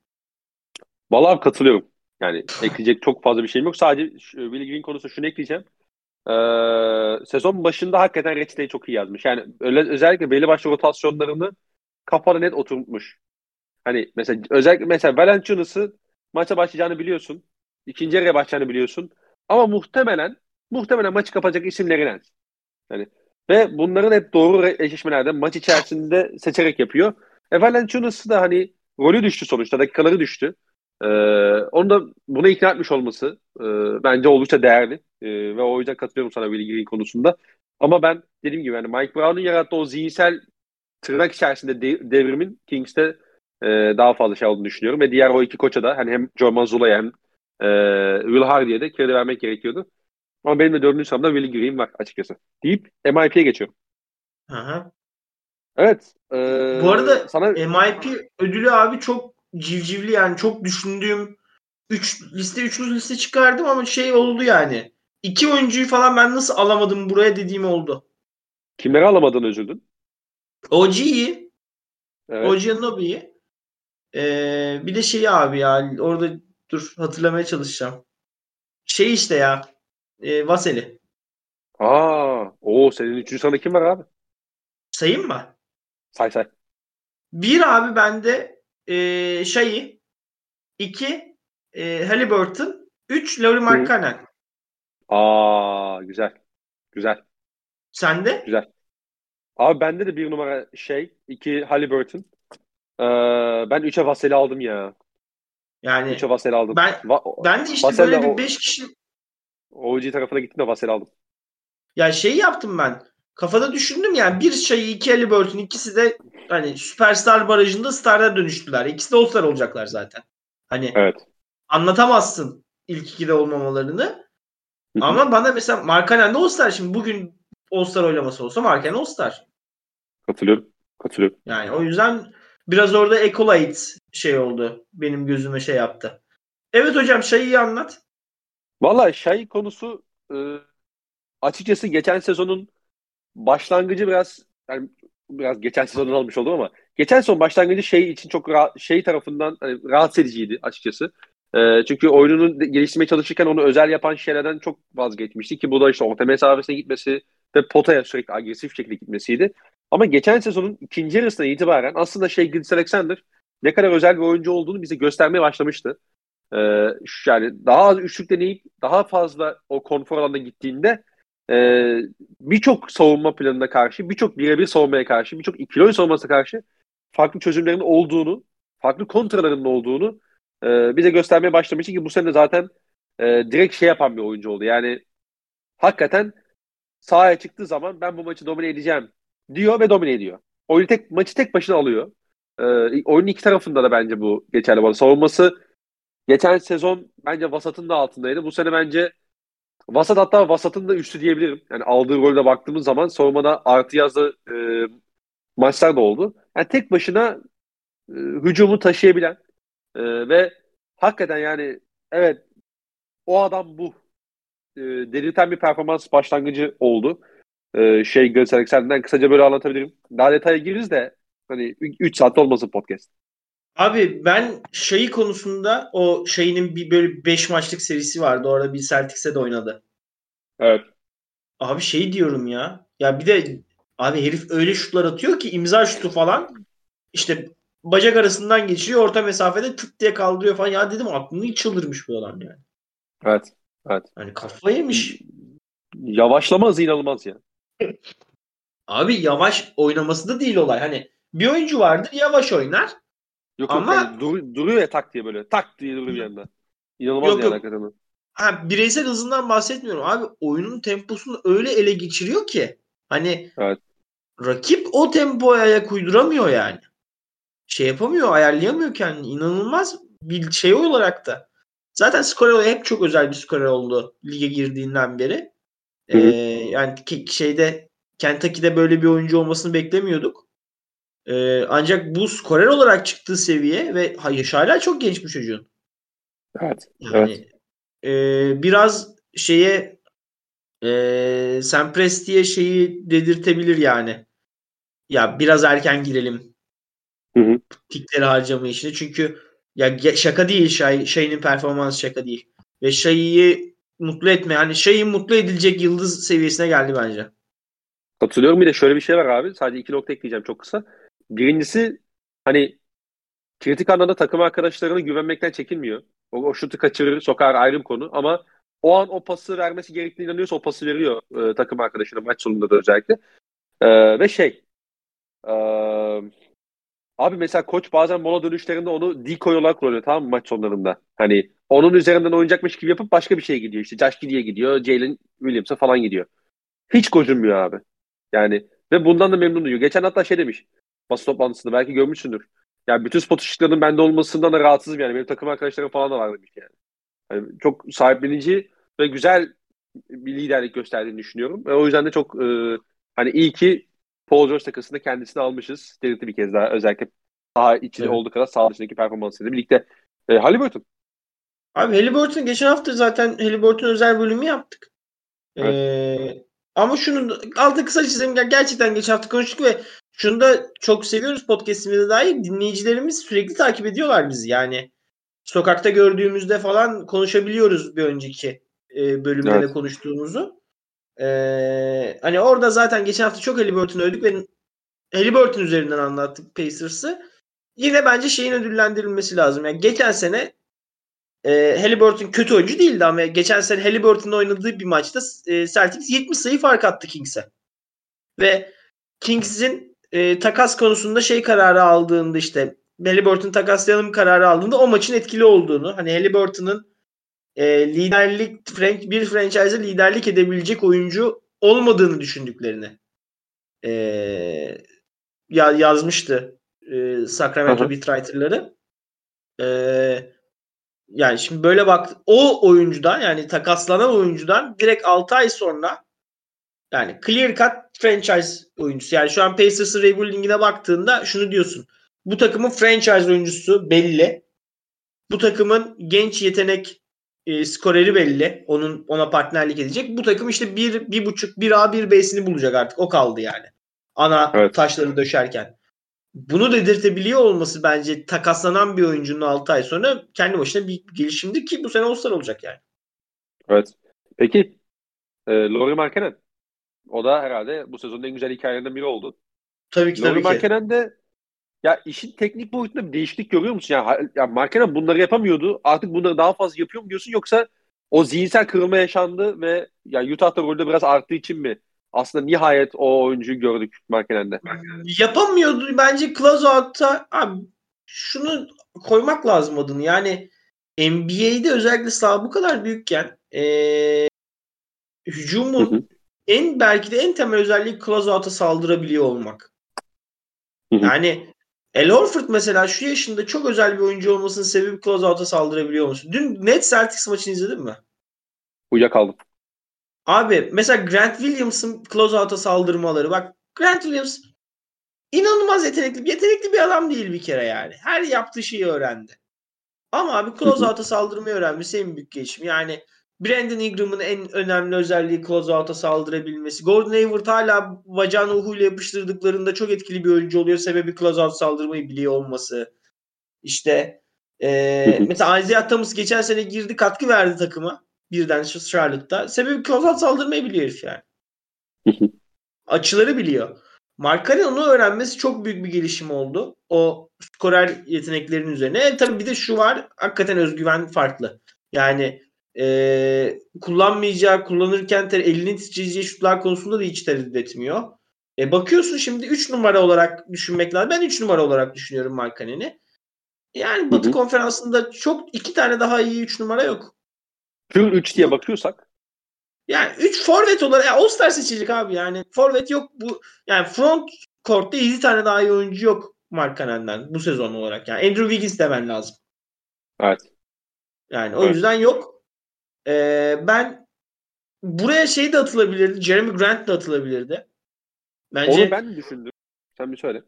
Vallahi katılıyorum. Yani ekleyecek çok fazla bir şeyim yok. Sadece Willie Green konusunda şunu ekleyeceğim. Ee, sezon başında hakikaten reçeteyi çok iyi yazmış. Yani öyle, özellikle belli başlı rotasyonlarını kafada net oturtmuş. Hani mesela özellikle mesela Valanciunas'ı maça başlayacağını biliyorsun. İkinci yarıya başlayacağını biliyorsun. Ama muhtemelen muhtemelen maçı kapatacak isimlerin Yani ve bunların hep doğru eşleşmelerde maç içerisinde seçerek yapıyor. E Valanciunas'ı da hani rolü düştü sonuçta. Dakikaları düştü. Ee, onu da buna ikna etmiş olması e, bence oldukça değerli. E, ve o yüzden katılıyorum sana Willie Green konusunda. Ama ben dediğim gibi yani Mike Brown'un yarattığı o zihinsel tırnak içerisinde de, devrimin Kings'te e, daha fazla şey olduğunu düşünüyorum. Ve diğer o iki koça da hani hem Joe Mazzulla'ya hem e, Will Hardy'ye de kredi vermek gerekiyordu. Ama benim de dördüncü sıramda Will Green var açıkçası. Deyip MIP'ye geçiyorum. Aha. Evet. E, Bu arada sana... MIP ödülü abi çok civcivli yani çok düşündüğüm 3 liste 3 liste çıkardım ama şey oldu yani. İki oyuncuyu falan ben nasıl alamadım buraya dediğim oldu. Kimleri alamadın üzüldün? OG'yi. Evet. OG Nobi'yi. Ee, bir de şey abi ya orada dur hatırlamaya çalışacağım. Şey işte ya e, Vaseli. Aa, o senin üçüncü sırada kim var abi? Sayayım mı? Say say. Bir abi bende e, Şeyi, iki e, Halliburton, üç Laurie Markkanen. Aa, güzel. Güzel. Sende? Güzel. Abi bende de bir numara şey, iki Halliburton, ee, ben 3'e Vasel'i aldım ya. Yani 3'e Vasel'i aldım. Ben, Va- ben de işte Vasel'le böyle bir 5 kişi OG tarafına gittim de Vasel'i aldım. Ya şey yaptım ben. Kafada düşündüm yani bir şeyi iki Halliburton ikisi de hani süperstar barajında star'a dönüştüler. İkisi de All-Star olacaklar zaten. Hani Evet. anlatamazsın ilk ikide olmamalarını. Ama bana mesela Markkanen de All-Star şimdi bugün All-Star oylaması olsa Markkanen All-Star. Katılıyorum. Katılıyorum. Yani o yüzden biraz orada Ecolite şey oldu. Benim gözüme şey yaptı. Evet hocam şeyi anlat. Valla Şay konusu e, açıkçası geçen sezonun başlangıcı biraz yani biraz geçen sezonun almış oldum ama geçen sezon başlangıcı şey için çok rahat, şey tarafından hani rahatsız ediciydi açıkçası. E, çünkü oyununu geliştirmeye çalışırken onu özel yapan şeylerden çok vazgeçmişti ki bu da işte orta mesafesine gitmesi ve potaya sürekli agresif şekilde gitmesiydi. Ama geçen sezonun ikinci yarısına itibaren aslında şey Gilles Alexander ne kadar özel bir oyuncu olduğunu bize göstermeye başlamıştı. Ee, yani daha az üçlük deneyip daha fazla o konfor alanına gittiğinde e, birçok savunma planına karşı, birçok birebir savunmaya karşı, birçok ikili oyun savunmasına karşı farklı çözümlerin olduğunu, farklı kontralarının olduğunu e, bize göstermeye başlamıştı ki bu sene de zaten e, direkt şey yapan bir oyuncu oldu. Yani hakikaten sahaya çıktığı zaman ben bu maçı domine edeceğim diyor ve domine ediyor. Oyunu tek, maçı tek başına alıyor. E, oyunun iki tarafında da bence bu geçerli. bana. Savunması geçen sezon bence vasatın da altındaydı. Bu sene bence vasat hatta vasatın da üstü diyebilirim. Yani aldığı rolde baktığımız zaman savunmada artı yazdı e, maçlar da oldu. Yani tek başına e, hücumu taşıyabilen e, ve hakikaten yani evet o adam bu e, delirten bir performans başlangıcı oldu. E, şey Alexander'den kısaca böyle anlatabilirim. Daha detaya gireriz de hani 3 saatte olmasın podcast. Abi ben şeyi konusunda o şeyinin bir böyle 5 maçlık serisi vardı. Orada bir Celtics'e de oynadı. Evet. Abi şey diyorum ya. Ya bir de abi herif öyle şutlar atıyor ki imza şutu falan. İşte bacak arasından geçiriyor. Orta mesafede tık diye kaldırıyor falan. Ya dedim aklını çıldırmış bu adam yani. Evet. Evet. Hani kafa yemiş. Yavaşlama hızı inanılmaz ya. Abi yavaş oynaması da değil olay. Hani bir oyuncu vardır yavaş oynar. Yok Ama- yok yani dur- duruyor ya tak diye böyle. Tak diye duruyor bir anda. İnanılmaz Yok, yani yok. hakikaten. Ha, bireysel hızından bahsetmiyorum. Abi oyunun temposunu öyle ele geçiriyor ki hani Evet. rakip o tempoya ayak uyduramıyor yani. Şey yapamıyor, ayarlayamıyor kendini. İnanılmaz bir şey olarak da. Zaten skorer hep çok özel bir skorer oldu lige girdiğinden beri. Ee, yani şeyde Kentucky'de böyle bir oyuncu olmasını beklemiyorduk. Ee, ancak bu skorer olarak çıktığı seviye ve ha, yaşı hala çok genç bu çocuğun. Evet. Yani e, biraz şeye e, Sam Presti'ye şeyi dedirtebilir yani. Ya biraz erken girelim. Hı hı. Tikleri harcama işine. Çünkü ya şaka değil Şay, Şay'ın performansı şaka değil. Ve Şay'ı mutlu etme. Hani Şay'ın mutlu edilecek yıldız seviyesine geldi bence. Katılıyorum. Bir de şöyle bir şey var abi. Sadece iki nokta ekleyeceğim çok kısa. Birincisi hani kritik anlamda takım arkadaşlarına güvenmekten çekinmiyor. O, o şutu kaçırır, sokar ayrı bir konu. Ama o an o pası vermesi gerektiğini inanıyorsa o pası veriyor e, takım arkadaşına maç sonunda da özellikle. E, ve şey e, abi mesela koç bazen mola dönüşlerinde onu decoy olarak kullanıyor tamam mı maç sonlarında. Hani onun üzerinden oynayacakmış gibi yapıp başka bir şeye gidiyor. İşte Josh Giddey'e gidiyor, Jalen Williams'a falan gidiyor. Hiç gocunmuyor abi. Yani ve bundan da memnun duyuyor. Geçen hatta şey demiş basın toplantısında belki görmüşsündür. Yani bütün spot ışıklarının bende olmasından da rahatsızım yani. Benim takım arkadaşlarım falan da var demiş yani. Yani çok sahiplenici ve güzel bir liderlik gösterdiğini düşünüyorum. Ve o yüzden de çok e, hani iyi ki Paul George takısında kendisini almışız. Delirtti bir kez daha özellikle saha içinde Evet. olduğu kadar saha dışındaki performansıyla birlikte. E, Halliburton. Abi Halliburton geçen hafta zaten Halliburton özel bölümü yaptık. Ee, ama şunu altı kısa çizeyim. Ger- Gerçekten geçen hafta konuştuk ve şunu da çok seviyoruz podcastimizde dair. Dinleyicilerimiz sürekli takip ediyorlar bizi. Yani sokakta gördüğümüzde falan konuşabiliyoruz bir önceki e, bölümde Evet. konuştuğumuzu. Ee, hani orada zaten geçen hafta çok Halliburton'u övdük ve Halliburton üzerinden anlattık Pacers'ı. Yine bence şeyin ödüllendirilmesi lazım. Yani geçen sene e, Halliburton kötü oyuncu değildi ama geçen sene Halliburton'un oynadığı bir maçta e, Celtics 70 sayı fark attı Kings'e. Ve Kings'in e, takas konusunda şey kararı aldığında işte Halliburton takaslayalım kararı aldığında o maçın etkili olduğunu hani Halliburton'un e, liderlik bir franchise'e liderlik edebilecek oyuncu olmadığını düşündüklerini Ee, ya yazmıştı e, Sacramento beatwriter'ları. Ee, yani şimdi böyle bak o oyuncudan yani takaslanan oyuncudan direkt 6 ay sonra yani clear cut franchise oyuncusu. Yani şu an Pacers'ın rebuilding'ine baktığında şunu diyorsun. Bu takımın franchise oyuncusu belli. Bu takımın genç yetenek e, skoreri belli. Onun ona partnerlik edecek. Bu takım işte bir, bir buçuk, bir A, bir B'sini bulacak artık. O kaldı yani. Ana evet. taşları döşerken. Bunu dedirtebiliyor olması bence takaslanan bir oyuncunun 6 ay sonra kendi başına bir gelişimdi ki bu sene All-Star olacak yani. Evet. Peki e, Laurie Markkanen o da herhalde bu sezonun en güzel hikayelerinden biri oldu. Tabii ki Laurie tabii Markkanen de ya işin teknik boyutunda bir değişiklik görüyor musun? Yani, ya Markkanen bunları yapamıyordu. Artık bunları daha fazla yapıyor mu diyorsun yoksa o zihinsel kırılma yaşandı ve ya Utah'ta rolde biraz arttığı için mi aslında nihayet o oyuncuyu gördük Markkanen'de. Yapamıyordu bence abi şunu koymak lazım adını. Yani NBA'de özellikle saha bu kadar büyükken ee, hücumun hı hı. En belki de en temel özelliği closeout'a saldırabiliyor olmak. Hı hı. Yani El Horford mesela şu yaşında çok özel bir oyuncu olmasının sebebi closeout'a saldırabiliyor musun? Dün Net Celtics maçını izledin mi? Uyuyakaldım. Abi mesela Grant Williams'ın closeout'a saldırmaları. Bak Grant Williams inanılmaz yetenekli. Yetenekli bir adam değil bir kere yani. Her yaptığı şeyi öğrendi. Ama abi closeout'a saldırmayı öğrenmesi en büyük gelişim. Yani Brandon Ingram'ın en önemli özelliği closeout'a saldırabilmesi. Gordon Hayward hala bacağını uhuyla yapıştırdıklarında çok etkili bir oyuncu oluyor. Sebebi closeout saldırmayı biliyor olması. İşte ee, mesela Isaiah Thomas geçen sene girdi katkı verdi takıma birden Charlotte'da. Sebebi Closeout saldırmayı biliyor herif yani. Açıları biliyor. Markari onu öğrenmesi çok büyük bir gelişim oldu. O skorer yeteneklerinin üzerine. E, tabii bir de şu var. Hakikaten özgüven farklı. Yani e, kullanmayacağı, kullanırken ter, elini titreyeceği şutlar konusunda da hiç tereddüt etmiyor. E, bakıyorsun şimdi 3 numara olarak düşünmek lazım. Ben 3 numara olarak düşünüyorum Markanen'i. Yani Batı hı hı. konferansında çok iki tane daha iyi 3 numara yok. Pure 3 diye bakıyorsak. Yani 3 forvet olarak ya All-Star seçecek abi yani. Forvet yok bu yani front court'ta 7 tane daha iyi oyuncu yok Markkanen'den bu sezon olarak. Yani Andrew Wiggins demen lazım. Evet. Yani o evet. yüzden yok. Ee, ben buraya şey de atılabilirdi. Jeremy Grant da atılabilirdi. Bence, Onu ben de düşündüm. Sen bir söyle.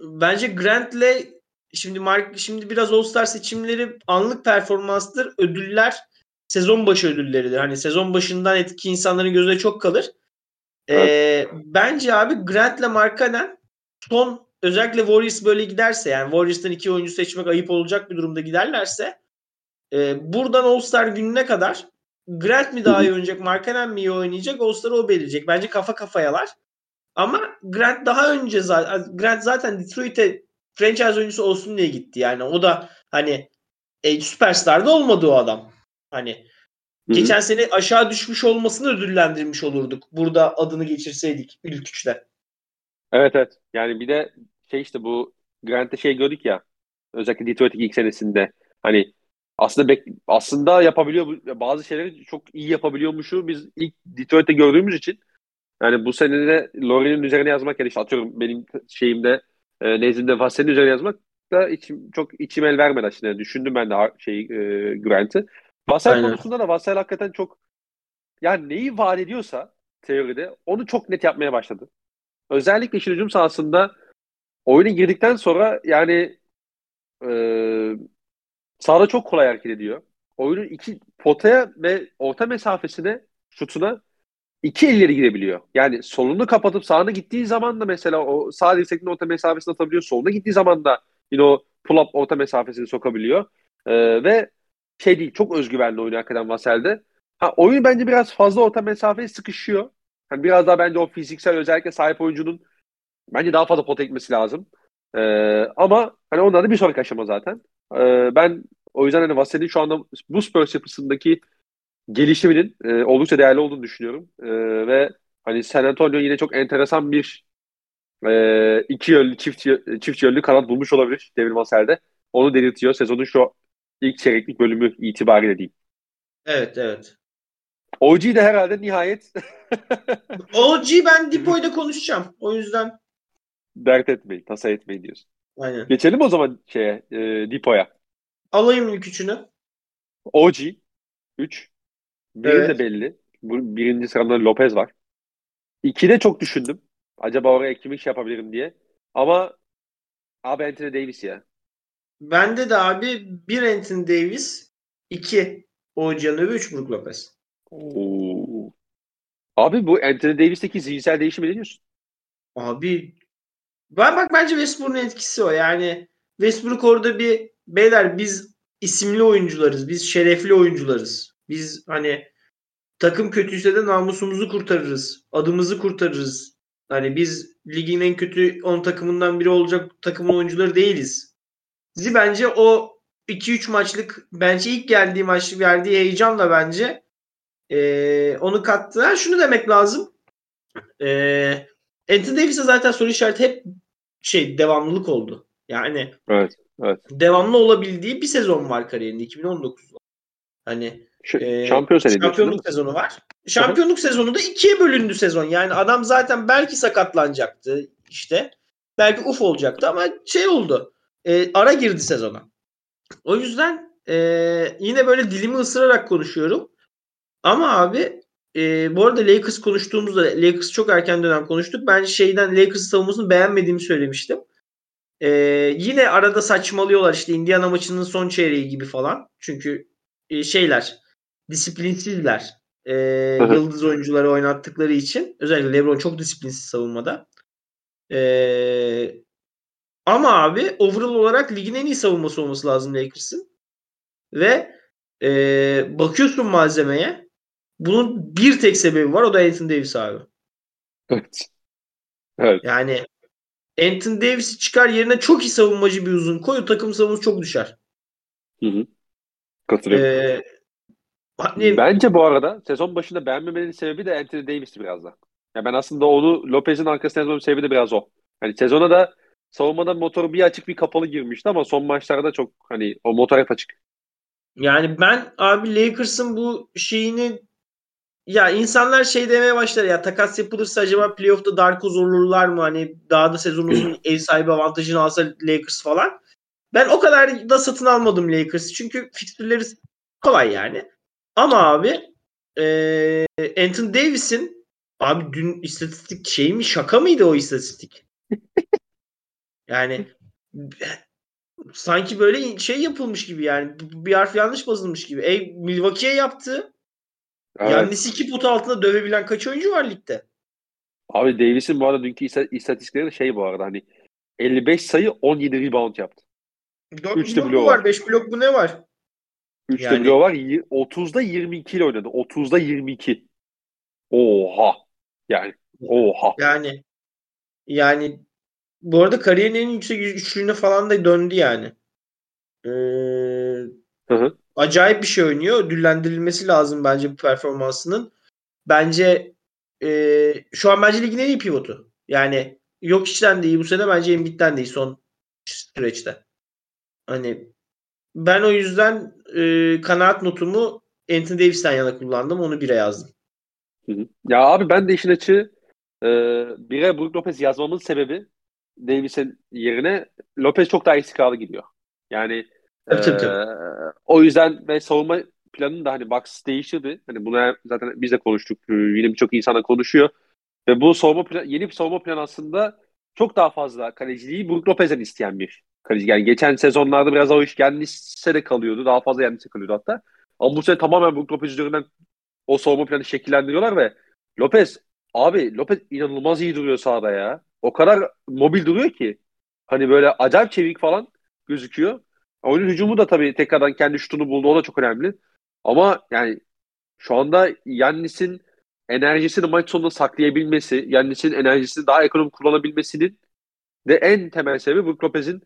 Bence Grant'le şimdi Mark şimdi biraz All-Star seçimleri anlık performanstır. Ödüller sezon başı ödülleridir. Hani sezon başından etki insanların gözüne çok kalır. Evet. Ee, bence abi Grant'le Markkanen son özellikle Warriors böyle giderse yani Warriors'tan iki oyuncu seçmek ayıp olacak bir durumda giderlerse e, buradan All-Star gününe kadar Grant mi daha iyi oynayacak, Markkanen mi iyi oynayacak, All-Star'ı o belirleyecek. Bence kafa kafayalar. Ama Grant daha önce zaten Grant zaten Detroit'e franchise oyuncusu olsun diye gitti. Yani o da hani e, süperstar da olmadı o adam. Hani Hı-hı. geçen sene aşağı düşmüş olmasını ödüllendirmiş olurduk. Burada adını geçirseydik ilk üçte. Evet evet. Yani bir de şey işte bu Grant'te şey gördük ya özellikle Detroit'in ilk senesinde hani aslında bek, aslında yapabiliyor bazı şeyleri çok iyi yapabiliyormuşu biz ilk Detroit'te gördüğümüz için yani bu sene de Laurie'nin üzerine yazmak yani işte atıyorum benim şeyimde e, nezdimde Vassel'in üzerine yazmak da içim, çok içim el vermedi aslında. Düşündüm ben de şey e, Grant'ı. Vassal Aynen. konusunda da Vassal hakikaten çok yani neyi vaat ediyorsa teoride onu çok net yapmaya başladı. Özellikle işin hücum sahasında oyuna girdikten sonra yani e, sahada çok kolay hareket ediyor. Oyunun iki potaya ve orta mesafesine şutuna iki elleri girebiliyor. Yani solunu kapatıp sağına gittiği zaman da mesela o sağ dirsekten orta mesafesini atabiliyor. Soluna gittiği zaman da yine o pull-up orta mesafesini sokabiliyor. Ee, ve şey değil çok özgüvenli oynuyor hakikaten Vasel'de. Ha, oyun bence biraz fazla orta mesafeye sıkışıyor. Yani biraz daha bence o fiziksel özellikle sahip oyuncunun bence daha fazla pot ekmesi lazım. Ee, ama hani ondan da bir sonraki aşama zaten. Ee, ben o yüzden hani Vasel'in şu anda bu Spurs yapısındaki gelişiminin e, oldukça değerli olduğunu düşünüyorum. E, ve hani San Antonio yine çok enteresan bir e, iki yönlü, çift, çift yönlü kanat bulmuş olabilir Devin Vassell'de. Onu delirtiyor. Sezonun şu ilk çeyreklik bölümü itibariyle diyeyim. Evet, evet. OG de herhalde nihayet OG ben Dipo'yla konuşacağım. O yüzden dert etmeyin, tasa etmeyin diyorsun. Aynen. Geçelim o zaman şeye, e, Dipo'ya. Alayım ilk üçünü. OG 3. Biri Evet. de belli. Bu, birinci sırada Lopez var. İkide çok düşündüm. Acaba oraya kimi şey yapabilirim diye. Ama abi Anthony Davis ya. Bende de abi bir Anthony Davis, iki Ocean ve üç Brook Lopez. Oo. Abi bu Anthony Davis'teki zihinsel değişimi ne diyorsun? Abi ben bak bence Westbrook'un etkisi o. Yani Westbrook orada bir beyler biz isimli oyuncularız. Biz şerefli oyuncularız. Biz hani takım kötüyse de namusumuzu kurtarırız. Adımızı kurtarırız. Hani biz ligin en kötü 10 takımından biri olacak takımın oyuncuları değiliz. Bizi bence o 2-3 maçlık bence ilk geldiği maç verdiği heyecanla bence eee, onu kattı. Ha, şunu demek lazım. Eee Anthony Davis'e zaten soru işareti hep şey devamlılık oldu. Yani Evet. Evet. devamlı olabildiği bir sezon var kariyerinde 2019'da. Hani Ş- Ee, şampiyon şampiyonluk sezonu var. Şampiyonluk sezonu da ikiye bölündü sezon. Yani adam zaten belki sakatlanacaktı işte. Belki uf olacaktı ama şey oldu. E, ara girdi sezona. O yüzden e, yine böyle dilimi ısırarak konuşuyorum. Ama abi e, bu arada Lakers konuştuğumuzda Lakers çok erken dönem konuştuk. Ben şeyden Lakers savunmasını beğenmediğimi söylemiştim. E, yine arada saçmalıyorlar işte Indiana maçının son çeyreği gibi falan. Çünkü e, şeyler disiplinsizler. E, yıldız oyuncuları oynattıkları için. Özellikle LeBron çok disiplinsiz savunmada. E, ama abi overall olarak ligin en iyi savunması olması lazım Lakers'ın. Ve e, bakıyorsun malzemeye. Bunun bir tek sebebi var. O da Anthony Davis abi. Evet. Evet. Yani Anthony Davis'i çıkar yerine çok iyi savunmacı bir uzun koy. Takım savunması çok düşer. Hı hı. Katılıyorum. E, hani, Bence bu arada sezon başında beğenmemenin sebebi de Anthony Davis'ti biraz da. Ya ben aslında onu Lopez'in arkasına yazmamın sebebi de biraz o. Hani sezona da savunmada motoru bir açık bir kapalı girmişti ama son maçlarda çok hani o motor hep açık. Yani ben abi Lakers'ın bu şeyini ya insanlar şey demeye başlar ya takas yapılırsa acaba playoff'ta Darkoz olurlar mı? Hani daha da sezon uzun ev sahibi avantajını alsa Lakers falan. Ben o kadar da satın almadım Lakers'ı. Çünkü fikstürleri kolay yani. Ama abi eee Anthony Davis'in abi dün istatistik şey mi şaka mıydı o istatistik? Yani sanki böyle şey yapılmış gibi yani bir harf yanlış basılmış gibi. Ey Milwaukee'ye yaptı. Evet. Yalnız iki pot altında dövebilen kaç oyuncu var ligde? Abi Davis'in bu arada dünkü ista- istatistikleri de şey bu arada hani 55 sayı 17 rebound yaptı. 4 Üç de blok mu var? var. 5 blok mu ne var? 3 Yani- bloğu var. Y- 30'da 22 ile oynadı. 30'da 22. Oha. Yani oha. Yani yani bu arada kariyerin en yüksek üçlüğüne falan da döndü yani. Ee, Hı hı. Acayip bir şey oynuyor. Ödüllendirilmesi lazım bence bu performansının. Bence e, şu an bence ligin en iyi pivotu. Yani yok içten de iyi bu sene bence Embiid'den de iyi son süreçte. Hani ben o yüzden e, kanaat notumu Anthony Davis'ten yana kullandım. Onu bire yazdım. Ya abi ben de işin açığı e, bire Brook Lopez yazmamın sebebi Davis'in yerine Lopez çok daha istikrarlı gidiyor. Yani Tabii, tabii, tabii. o yüzden ve savunma planını da hani Bucks değiştirdi. Hani bunu zaten biz de konuştuk. E, Yine birçok insana konuşuyor. Ve bu savunma plan, yeni bir savunma planı aslında çok daha fazla kaleciliği Brook Lopez'den isteyen bir kaleci. Yani geçen sezonlarda biraz o iş Yannis'e de kalıyordu. Daha fazla Yannis'e kalıyordu hatta. Ama bu sene tamamen Brook Lopez üzerinden o savunma planı şekillendiriyorlar ve Lopez abi Lopez inanılmaz iyi duruyor sahada ya. O kadar mobil duruyor ki. Hani böyle acayip çevik falan gözüküyor. Oyunun hücumu da tabii tekrardan kendi şutunu buldu. O da çok önemli. Ama yani şu anda Yannis'in enerjisini maç sonunda saklayabilmesi, Yannis'in enerjisini daha ekonomik kullanabilmesinin de en temel sebebi Brook Lopez'in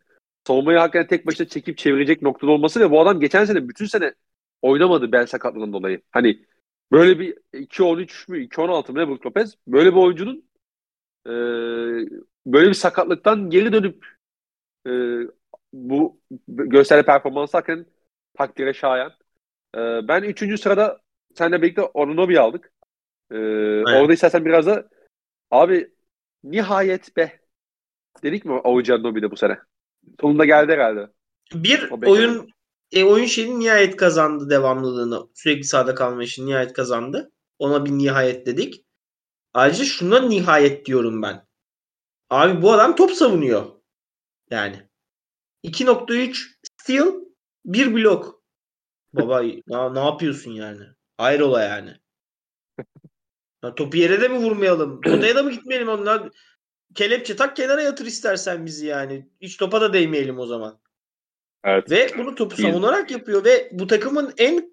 savunmayı hakikaten tek başına çekip çevirecek noktada olması ve bu adam geçen sene bütün sene oynamadı bel sakatlığından dolayı. Hani böyle bir 2-13 mü 2-16 mı ne Brook Lopez? Böyle bir oyuncunun e, böyle bir sakatlıktan geri dönüp e, bu gösterdiği performansı hakikaten takdire şayan. E, ben 3. sırada seninle birlikte Onunobi aldık. Ee, orada istersen biraz da abi nihayet be dedik mi Oğuz Anunobi'de bu sene? Sonunda geldi herhalde. Bir oyun e, oyun şeyini nihayet kazandı devamlılığını. Sürekli sahada kalma işini nihayet kazandı. Ona bir nihayet dedik. Ayrıca şuna nihayet diyorum ben. Abi bu adam top savunuyor. Yani. 2.3 steal, bir blok. Baba ne, ne yapıyorsun yani? Hayrola yani. Ya, topu yere de mi vurmayalım? Odaya da mı gitmeyelim onlar? Kelepçe tak kenara yatır istersen bizi yani. Hiç topa da değmeyelim o zaman. Evet. Ve bunu topu savunarak yapıyor ve bu takımın en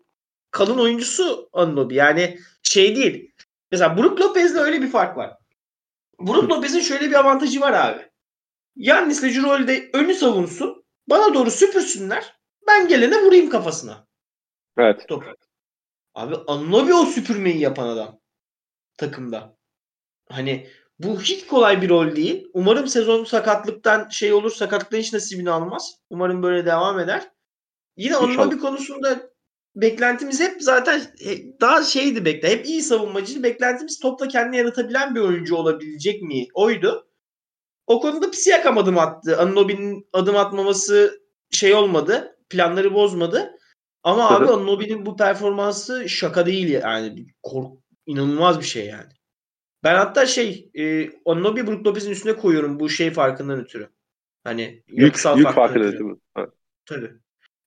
kalın oyuncusu Anunobi. Yani şey değil. Mesela Brook Lopez'le öyle bir fark var. Brook Lopez'in şöyle bir avantajı var abi. Yannis'le Cirolde önü savunsun. Bana doğru süpürsünler. Ben gelene vurayım kafasına. Evet. Topu. Abi Anunobi o süpürmeyi yapan adam. Takımda. Hani bu hiç kolay bir rol değil. Umarım sezon sakatlıktan şey olur. Sakatlıktan hiç nasibini almaz. Umarım böyle devam eder. Yine onunla bir konusunda beklentimiz hep zaten daha şeydi bekle. Hep iyi savunmacı. Beklentimiz topla kendini yaratabilen bir oyuncu olabilecek mi? Oydu. O konuda Psiakam adım attı. Anunobi'nin adım atmaması şey olmadı. Planları bozmadı. Ama abi Anunobi'nin bu performansı şaka değil yani. Kork inanılmaz bir şey yani. Ben hatta şey e, Anunobi Brook Lopez'in üstüne koyuyorum bu şey farkından ötürü. Hani yük, yük farkından ötürü. Evet. Tabii.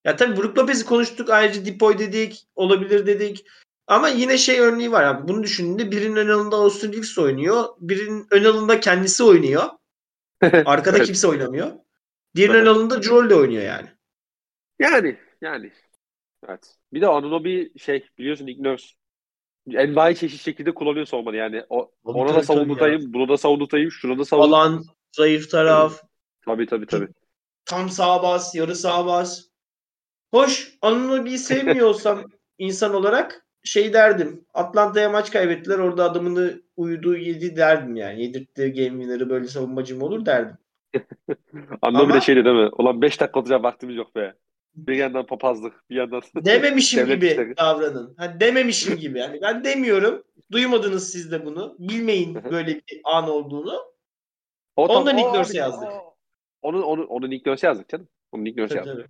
Ya tabii Brook Lopez'i konuştuk. Ayrıca Dipoy dedik. Olabilir dedik. Ama yine şey örneği var abi. Bunu düşündüğünde birinin ön alında Austin Reeves oynuyor. Birinin ön alında kendisi oynuyor. Arkada evet. kimse oynamıyor. Diğerinin alında Joel de oynuyor yani. Yani yani. Evet. Bir de Anunobi şey biliyorsun Nick Nurse envai çeşit şekilde kullanıyor savunmanı yani. O, ona da savundurtayım, bunu da savundurtayım, şunu da savundurtayım. Alan, zayıf taraf. Tabii tabii tabii. Tam sağ bas, yarı sağ bas. Hoş, Anunobi'yi sevmiyorsam insan olarak şey derdim. Atlanta'ya maç kaybettiler. Orada adamını uyuduğu yedi derdim yani. Yedirttiği game winner'ı böyle savunmacım olur derdim. Anlamı Ama... da şeydi değil mi? Ulan 5 dakika olacak vaktimiz yok be. Bir yandan papazlık, bir yandan dememişim gibi işleri. davranın. Ha, dememişim gibi. Yani ben demiyorum. Duymadınız siz de bunu. Bilmeyin böyle bir an olduğunu. O, Ondan Nick Nurse yazdık. Onu, onu, onu Nick Nurse yazdık canım. Onu Nick Nurse yazdık. Tabii.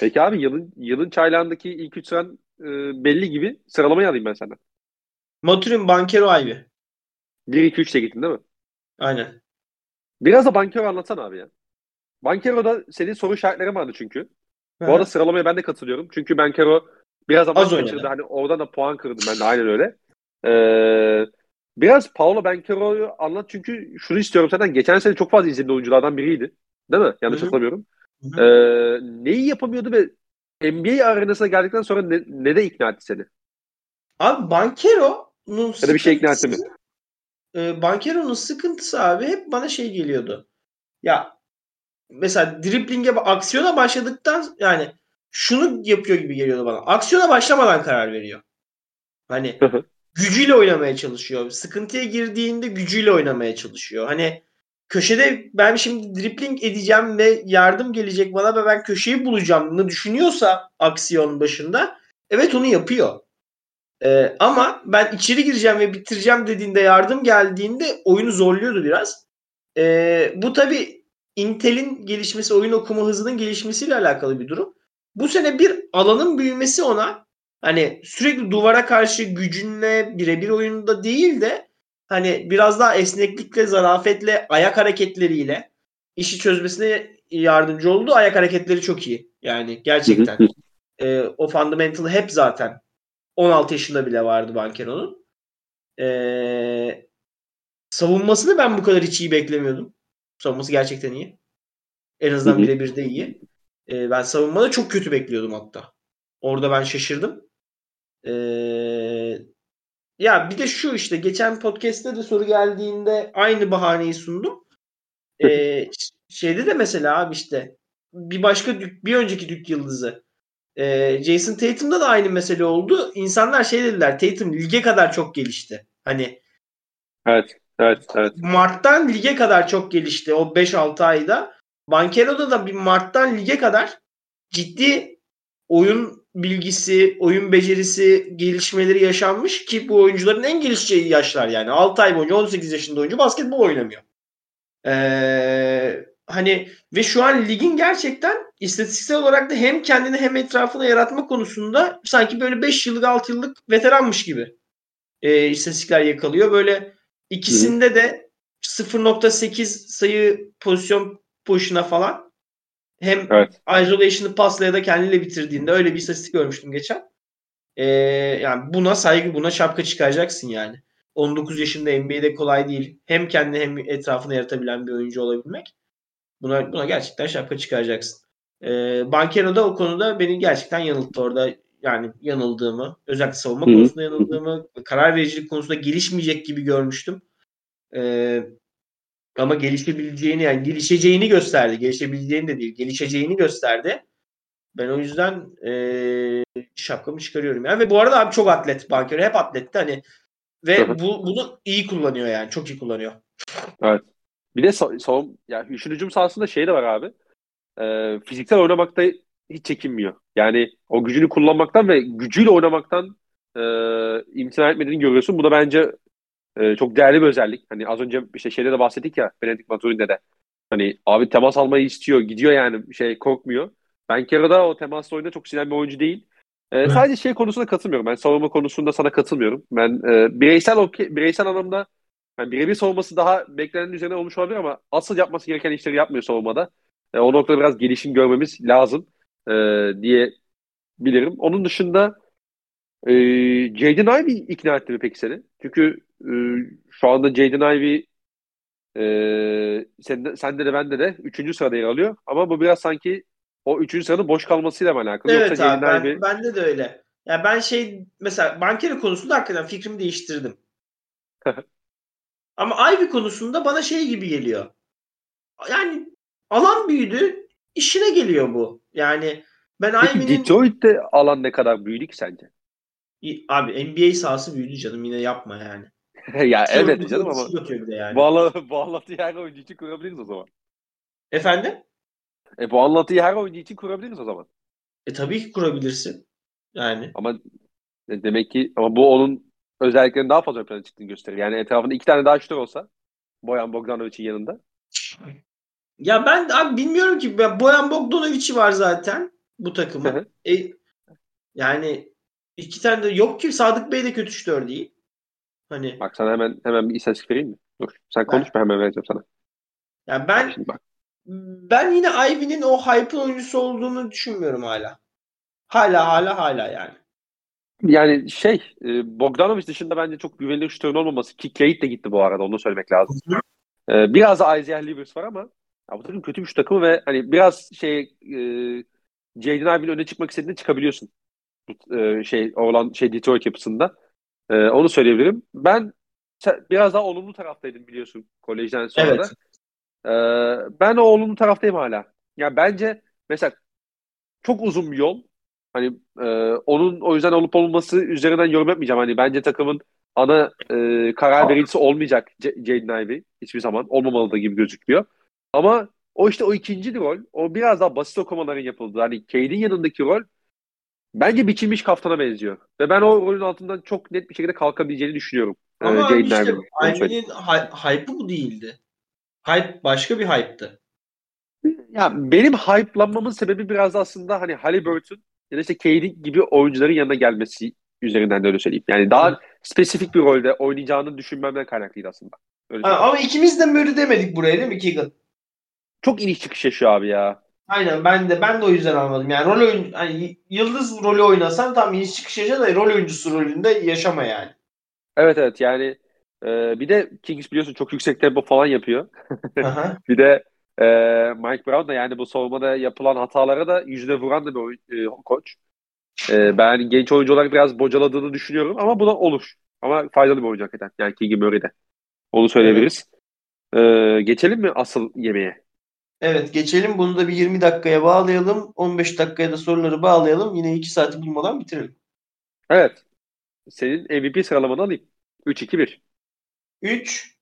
Peki abi yılın yılın çaylağındaki ilk üç sıran e, belli gibi. Sıralamayı alayım ben senden. Maturin, Bankero, Ayvi. 1-2-3'te gittin değil mi? Aynen. Biraz da Bankero anlatsana abi ya. Bankero'da senin soru işaretlerin vardı çünkü. Bu arada sıralamaya ben de katılıyorum. Çünkü Bankero biraz ama kaçırdı. Hani oradan da puan kırdım ben de aynen öyle. Ee, biraz Paolo Bankero'yu anlat çünkü şunu istiyorum zaten geçen sene çok fazla izlediğim oyunculardan biriydi. Değil mi? Yanlış hatırlamıyorum. Ee, neyi yapamıyordu ve NBA arenasına geldikten sonra ne, ne de ikna etti seni? Abi Bankero'nun ya da bir şey ikna etti mi? E, Bankero'nun sıkıntısı abi hep bana şey geliyordu. Ya mesela dribling'e aksiyona başladıktan yani şunu yapıyor gibi geliyordu bana. Aksiyona başlamadan karar veriyor. Hani gücüyle oynamaya çalışıyor. Sıkıntıya girdiğinde gücüyle oynamaya çalışıyor. Hani köşede ben şimdi dribbling edeceğim ve yardım gelecek bana ve ben köşeyi bulacağımını düşünüyorsa aksiyon başında evet onu yapıyor. Ee, ama ben içeri gireceğim ve bitireceğim dediğinde yardım geldiğinde oyunu zorluyordu biraz. Ee, bu tabi Intel'in gelişmesi, oyun okuma hızının gelişmesiyle alakalı bir durum. Bu sene bir alanın büyümesi ona hani sürekli duvara karşı gücünle birebir oyunda değil de hani biraz daha esneklikle, zarafetle, ayak hareketleriyle işi çözmesine yardımcı oldu. Ayak hareketleri çok iyi. Yani gerçekten. e, o fundamental hep zaten 16 yaşında bile vardı Bankero'nun. E, savunmasını ben bu kadar hiç iyi beklemiyordum. Savunması gerçekten iyi. En azından birebir de iyi. E, ben savunmada çok kötü bekliyordum hatta. Orada ben şaşırdım. E, ya bir de şu işte geçen podcast'te de soru geldiğinde aynı bahaneyi sundum. E, şeyde de mesela abi işte bir başka bir önceki dük yıldızı e, Jason Tatum'da da aynı mesele oldu. İnsanlar şey dediler Tatum lige kadar çok gelişti. Hani Evet. Evet, evet. Mart'tan lige kadar çok gelişti o 5-6 ayda. Bankero'da da bir Mart'tan lige kadar ciddi oyun bilgisi, oyun becerisi gelişmeleri yaşanmış ki bu oyuncuların en gelişeceği yaşlar yani. 6 ay boyunca 18 yaşında oyuncu basketbol oynamıyor. Ee, hani ve şu an ligin gerçekten istatistiksel olarak da hem kendini hem etrafını yaratma konusunda sanki böyle 5 yıllık 6 yıllık veteranmış gibi e, istatistikler yakalıyor. Böyle ikisinde de 0.8 sayı pozisyon boşuna falan hem evet. isolation'ı pasla ya da kendiyle bitirdiğinde öyle bir istatistik görmüştüm geçen. Ee, yani buna saygı, buna şapka çıkaracaksın yani. 19 yaşında NBA'de kolay değil. Hem kendini hem etrafını yaratabilen bir oyuncu olabilmek. Buna buna gerçekten şapka çıkaracaksın. Ee, Bankero da o konuda beni gerçekten yanılttı orada. Yani yanıldığımı, özellikle savunma Hı-hı. konusunda yanıldığımı, karar vericilik konusunda gelişmeyecek gibi görmüştüm. Ee, ama gelişebileceğini yani gelişeceğini gösterdi. Gelişebileceğini de değil, gelişeceğini gösterdi. Ben o yüzden ee, şapkamı çıkarıyorum. Yani ve bu arada abi çok atlet Bankero. Hep atletti hani ve bu bunu iyi kullanıyor yani. Çok iyi kullanıyor. Evet. Bir de son yani üçün hücum sahasında şey de var abi. E, fiziksel oynamakta hiç çekinmiyor. Yani o gücünü kullanmaktan ve gücüyle oynamaktan e, imtina etmediğini görüyorsun. Bu da bence e, çok değerli bir özellik. Hani az önce işte şeyde de bahsettik ya Benedict Maturin'de de. Hani abi temas almayı istiyor. Gidiyor yani şey korkmuyor. Ben Kera'da o temas oyunda çok sinirli bir oyuncu değil. E, sadece şey konusunda katılmıyorum. Ben savunma konusunda sana katılmıyorum. Ben e, bireysel okay, bireysel anlamda yani birebir savunması daha beklenenin üzerine olmuş olabilir ama asıl yapması gereken işleri yapmıyor savunmada. E, o noktada biraz gelişim görmemiz lazım e, diye bilirim. Onun dışında e, Jaden Ivey ikna etti mi peki seni? Çünkü e, şu anda Jaden Ivey e, sen, sende de bende de 3. sırada yer alıyor. Ama bu biraz sanki o 3. sıranın boş kalmasıyla mı alakalı? Evet Yoksa abi ben, Ivey... bende de öyle. Yani ben şey mesela Bankero konusunda hakikaten fikrimi değiştirdim. Ama Ivy konusunda bana şey gibi geliyor. Yani alan büyüdü. işine geliyor bu. Yani ben Peki Ivy'nin... Detroit'te alan ne kadar büyüdü ki sence? Abi NBA sahası büyüdü canım yine yapma yani. ya Çok evet canım ama yani. bu anlatıyı her oyuncu için kurabiliriz o zaman. Efendim? E bu anlatıyı her oyuncu için kurabiliriz o zaman. E tabii ki kurabilirsin. Yani. Ama e, demek ki ama bu onun özelliklerin daha fazla plana çıktığını gösterir. Yani etrafında iki tane daha şutör olsa Boyan Bogdanovic'in yanında. Ya ben abi bilmiyorum ki Boyan Bogdanovic'i var zaten bu takımın. e, yani iki tane de yok ki Sadık Bey de kötü şutör değil. Hani Bak sana hemen hemen bir istatistik vereyim mi? Dur. Sen konuşma hemen vereceğim sana. Ya ben bak bak. ben yine Ivy'nin o hype oyuncusu olduğunu düşünmüyorum hala. Hala hala hala yani. Yani şey e, Bogdanovic dışında bence çok güvenilir şutörün olmaması ki Cade de gitti bu arada onu söylemek lazım. E, biraz da Isaiah Livers var ama ya bu takım kötü bir takımı ve hani biraz şey e, Jaden Ivey'nin öne çıkmak istediğinde çıkabiliyorsun. E, şey olan şey Detroit yapısında. E, onu söyleyebilirim. Ben biraz daha olumlu taraftaydım biliyorsun kolejden sonra evet. da. E, ben o olumlu taraftayım hala. Yani bence mesela çok uzun bir yol Hani e, onun o yüzden olup olmaması üzerinden yorum yapmayacağım. Hani bence takımın ana e, karar vericisi olmayacak Jaden Ivey hiçbir zaman. Olmamalı da gibi gözüküyor. Ama o işte o ikinci rol, o biraz daha basit okumaların yapıldığı. Hani Cade'in yanındaki rol bence biçilmiş kaftana benziyor. Ve ben o rolün altından çok net bir şekilde kalkabileceğini düşünüyorum. E, Ama e, işte Ivey'nin hype'ı bu değildi. Hype başka bir hype'tı. Ya benim hype'lanmamın sebebi biraz aslında hani Halliburton ya da işte KD gibi oyuncuların yanına gelmesi üzerinden de öyle söyleyeyim. Yani daha Hı. spesifik bir rolde oynayacağını düşünmemden kaynaklıydı aslında. Öyle ha, ama ikimiz de Murray demedik buraya değil mi Keegan? Çok iniş çıkış yaşıyor abi ya. Aynen ben de ben de o yüzden almadım. Yani rol oyun hani yıldız rolü oynasan tam iniş çıkış yaşa da rol oyuncusu rolünde yaşama yani. Evet evet yani e, bir de Kings biliyorsun çok yüksek tempo falan yapıyor. bir de e, Mike Brown da yani bu savunmada yapılan hatalara da yüzüne vuran da bir oyun, e, koç. E, ben genç oyuncu olarak biraz bocaladığını düşünüyorum ama buna olur. Ama faydalı bir oyuncu hakikaten. Yani Keegan Murray'de. Onu söyleyebiliriz. Evet. E, geçelim mi asıl yemeğe? Evet geçelim. Bunu da bir 20 dakikaya bağlayalım. 15 dakikaya da soruları bağlayalım. Yine 2 saati bulmadan bitirelim. Evet. Senin MVP sıralamanı alayım. 3-2-1. 3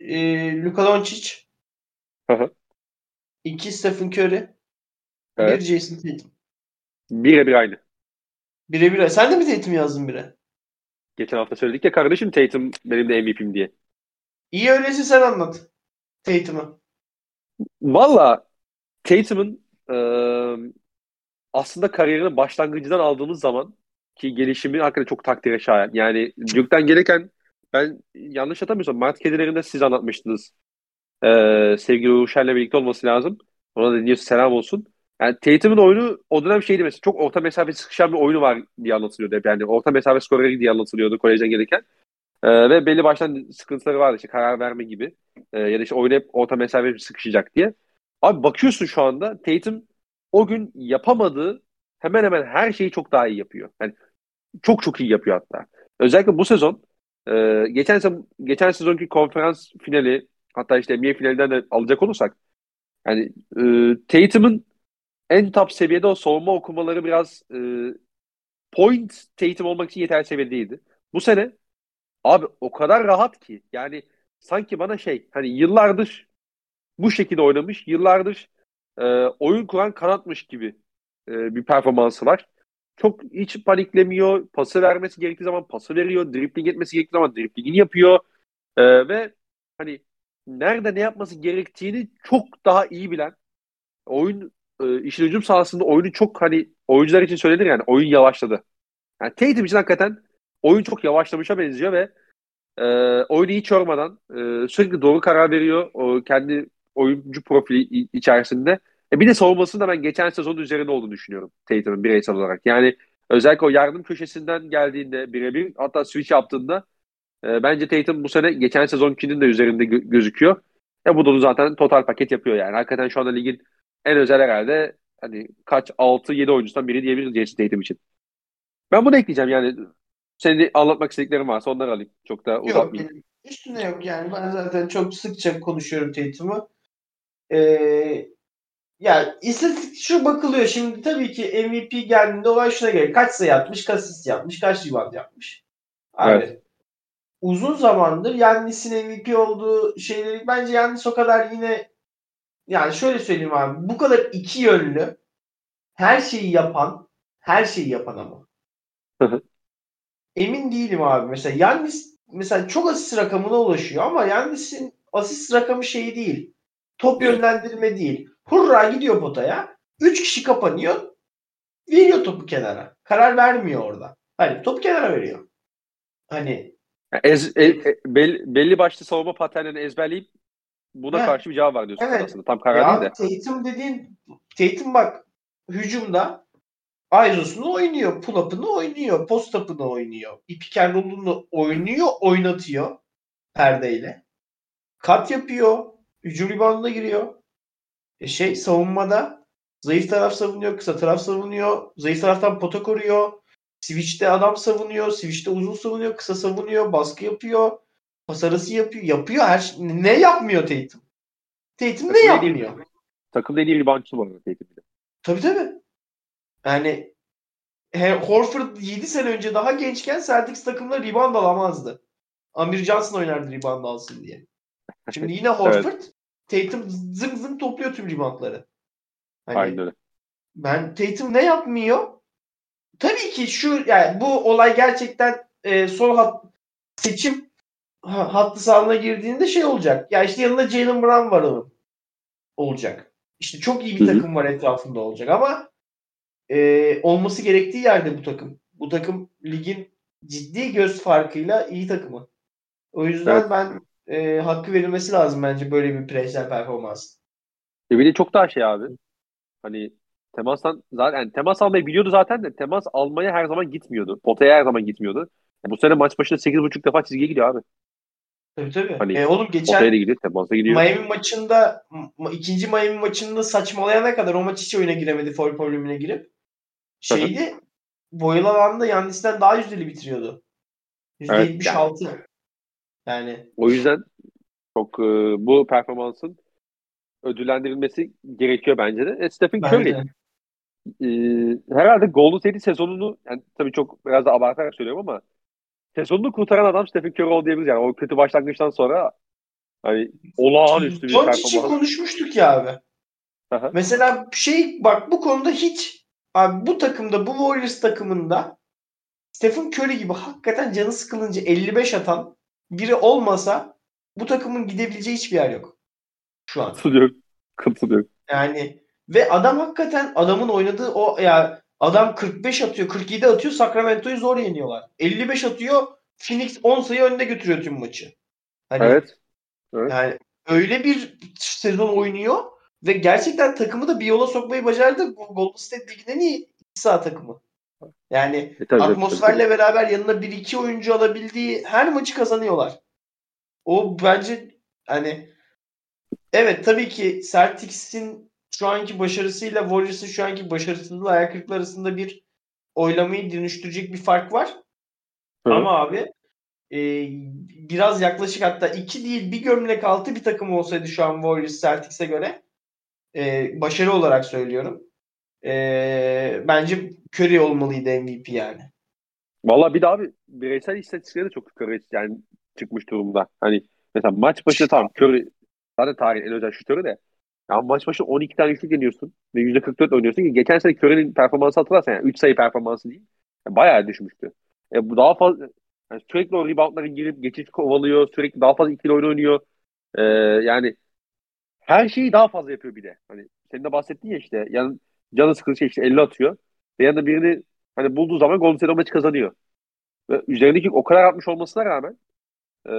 e, Luka Doncic Hı hı. İki Stephen Curry. Evet. Bir Jason Tatum. Birebir aynı. Bire bire. Sen de mi Tatum yazdın bire? Geçen hafta söyledik ya kardeşim Tatum benim de MVP'm diye. İyi öyleyse sen anlat. Tatum'u. Valla Tatum'un e, aslında kariyerinin başlangıcından aldığımız zaman ki gelişimi hakikaten çok takdire şayan. Yani Duke'den gelirken ben yanlış hatırlamıyorsam Mart Kedilerinde siz anlatmıştınız. Ee, sevgili Uşer'le birlikte olması lazım. Ona da dinliyorsa selam olsun. Yani Tatum'un oyunu o dönem şeydi mesela çok orta mesafe sıkışan bir oyunu var diye anlatılıyordu hep. Yani orta mesafe skoreri diye anlatılıyordu kolejden gelirken. Ee, ve belli baştan sıkıntıları vardı işte karar verme gibi. Ee, ya da işte oyunu hep orta mesafe sıkışacak diye. Abi bakıyorsun şu anda Tatum o gün yapamadığı hemen hemen her şeyi çok daha iyi yapıyor. Yani çok çok iyi yapıyor hatta. Özellikle bu sezon e, geçen sezon geçen sezonki konferans finali hatta işte NBA finalinden de alacak olursak yani e, Tatum'un en top seviyede o savunma okumaları biraz e, point Tatum olmak için yeterli seviyede değildi. Bu sene abi o kadar rahat ki yani sanki bana şey hani yıllardır bu şekilde oynamış, yıllardır e, oyun kuran kanatmış gibi e, bir performansı var. Çok hiç paniklemiyor. Pası vermesi gerektiği zaman pası veriyor. Dribbling etmesi gerektiği zaman driblingini yapıyor. E, ve hani nerede ne yapması gerektiğini çok daha iyi bilen oyun e, işin hücum sahasında oyunu çok hani oyuncular için söylenir yani oyun yavaşladı. Yani Tatum için hakikaten oyun çok yavaşlamışa benziyor ve e, oyunu hiç yormadan e, sürekli doğru karar veriyor. O kendi oyuncu profili içerisinde. E bir de savunmasının da ben geçen sezonun üzerinde olduğunu düşünüyorum Tatum'un bireysel olarak. Yani özellikle o yardım köşesinden geldiğinde birebir hatta switch yaptığında e, bence Tatum bu sene geçen sezonkinin de üzerinde gö- gözüküyor. E bu da zaten total paket yapıyor yani. Hakikaten şu anda ligin en özel herhalde hani kaç 6-7 oyuncusundan biri diyebiliriz Jason Tatum için. Ben bunu ekleyeceğim yani. Senin anlatmak istediklerin varsa onları alayım. Çok da uzatmayayım. Yok üstüne yok yani. Ben zaten çok sıkça konuşuyorum Tatum'u. Ee, yani istatistik şu bakılıyor. Şimdi tabii ki MVP geldiğinde olay şuna gelir. Kaç sayı atmış, kaç asist yapmış, kaç rebound yapmış. Abi, evet. Uzun zamandır Yannis'in MVP olduğu şeyleri bence Yannis o kadar yine yani şöyle söyleyeyim abi bu kadar iki yönlü her şeyi yapan her şeyi yapan ama. Emin değilim abi. Mesela Yannis mesela çok asist rakamına ulaşıyor ama Yannis'in asist rakamı şeyi değil. Top yönlendirme değil. Hurra gidiyor potaya. Üç kişi kapanıyor. Veriyor topu kenara. Karar vermiyor orada. Hani topu kenara veriyor. Hani Ez, e, e, belli, belli başlı savunma paternlerini ezberleyip buna Heh. karşı bir cevap var diyorsun evet. aslında. Tam karar ya, değil de. Tatum dediğin Tatum bak hücumda Ayros'unu oynuyor. Pull-up'ını oynuyor. Post-up'ını oynuyor. Pick and roll'unu oynuyor. Oynatıyor. Perdeyle. Kat yapıyor. Hücum reboundına giriyor. E şey savunmada zayıf taraf savunuyor. Kısa taraf savunuyor. Zayıf taraftan pota koruyor. Switch'te adam savunuyor. Switch'te uzun savunuyor. Kısa savunuyor. Baskı yapıyor. Pas arası yapıyor. Yapıyor. Her şey. Ne yapmıyor Tatum? Tatum ne yapmıyor? Takım en iyi reboundçı bu arada Tatum'da. Tabii tabii. Yani Horford 7 sene önce daha gençken Celtics takımda rebound alamazdı. Amir Johnson oynardı rebound alsın diye. Şimdi yine Horford evet. Tatum zım zım topluyor tüm reboundları. Hani Aynen öyle. Ben Tatum ne yapmıyor? Tabii ki şu yani bu olay gerçekten e, son hat, seçim hattı sahanına girdiğinde şey olacak. Ya işte yanında Jalen Brown var onun. Olacak. İşte çok iyi bir Hı-hı. takım var etrafında olacak ama e, olması gerektiği yerde bu takım. Bu takım ligin ciddi göz farkıyla iyi takımı. O yüzden evet. ben e, hakkı verilmesi lazım bence böyle bir bireysel performans. E bir de çok daha şey abi. Hani temastan zaten yani temas almayı biliyordu zaten de temas almaya her zaman gitmiyordu. Potaya her zaman gitmiyordu. Bu sene maç başında 8.5 defa çizgiye gidiyor abi. Tabii tabii. Hani, e oğlum geçen potaya gidiyor, temasa gidiyor. Miami maçında ikinci Miami maçında saçmalayana kadar o maç hiç oyuna giremedi foul problemine girip. Şeydi boyalı alanda Yannis'ten daha yüzdeli bitiriyordu. %76. Evet, yani. yani. O yüzden çok e, bu performansın ödüllendirilmesi gerekiyor bence de. E, Stephen Curry e, herhalde Golden State sezonunu yani tabii çok biraz da abartarak söylüyorum ama sezonunu kurtaran adam Stephen Curry oldu diyebiliriz. Yani o kötü başlangıçtan sonra hani olağanüstü bir performans. için konuşmuştuk ya abi. Aha. Mesela şey bak bu konuda hiç Abi bu takımda bu Warriors takımında Stephen Curry gibi hakikaten canı sıkılınca 55 atan biri olmasa bu takımın gidebileceği hiçbir yer yok. Şu an. Katılıyorum. Katılıyorum. Yani ve adam hakikaten adamın oynadığı o ya adam 45 atıyor, 47 atıyor, Sacramento'yu zor yeniyorlar. 55 atıyor, Phoenix 10 sayı önde götürüyor tüm maçı. Hani Evet. evet. Yani öyle bir sezon oynuyor ve gerçekten takımı da bir yola sokmayı başardı. Golden State Ligi'nin en iyi saha takımı. Yani E, tabii, atmosferle tabii. beraber yanına bir iki oyuncu alabildiği her maçı kazanıyorlar. O bence hani evet tabii ki Celtics'in şu anki başarısıyla Warriors'ın şu anki başarısızlığı ayak kırıklığı arasında bir oylamayı dönüştürecek bir fark var. Hı. Ama abi e, biraz yaklaşık hatta iki değil bir gömlek altı bir takım olsaydı şu an Warriors Celtics'e göre e, başarı olarak söylüyorum. E, bence Curry olmalıydı MVP yani. Valla bir de abi bireysel istatistikleri de çok yukarı yani çıkmış durumda. Hani mesela maç başı tamam Curry zaten tarihin en özel şutörü de ya maç başı 12 tane üçlük deniyorsun ve %44 oynuyorsun ki geçen sene Curry'nin performansı hatırlarsan yani 3 sayı performansı değil. Yani bayağı düşmüştü. E, bu daha fazla yani sürekli o reboundlara girip geçiş kovalıyor. Sürekli daha fazla ikili oyun oynuyor. E, yani her şeyi daha fazla yapıyor bir de. Hani senin de bahsettin ya işte yan, canı sıkılınca işte 50 atıyor. Ve yanında birini hani bulduğu zaman Golden State o maçı kazanıyor. Ve üzerindeki o kadar atmış olmasına rağmen e,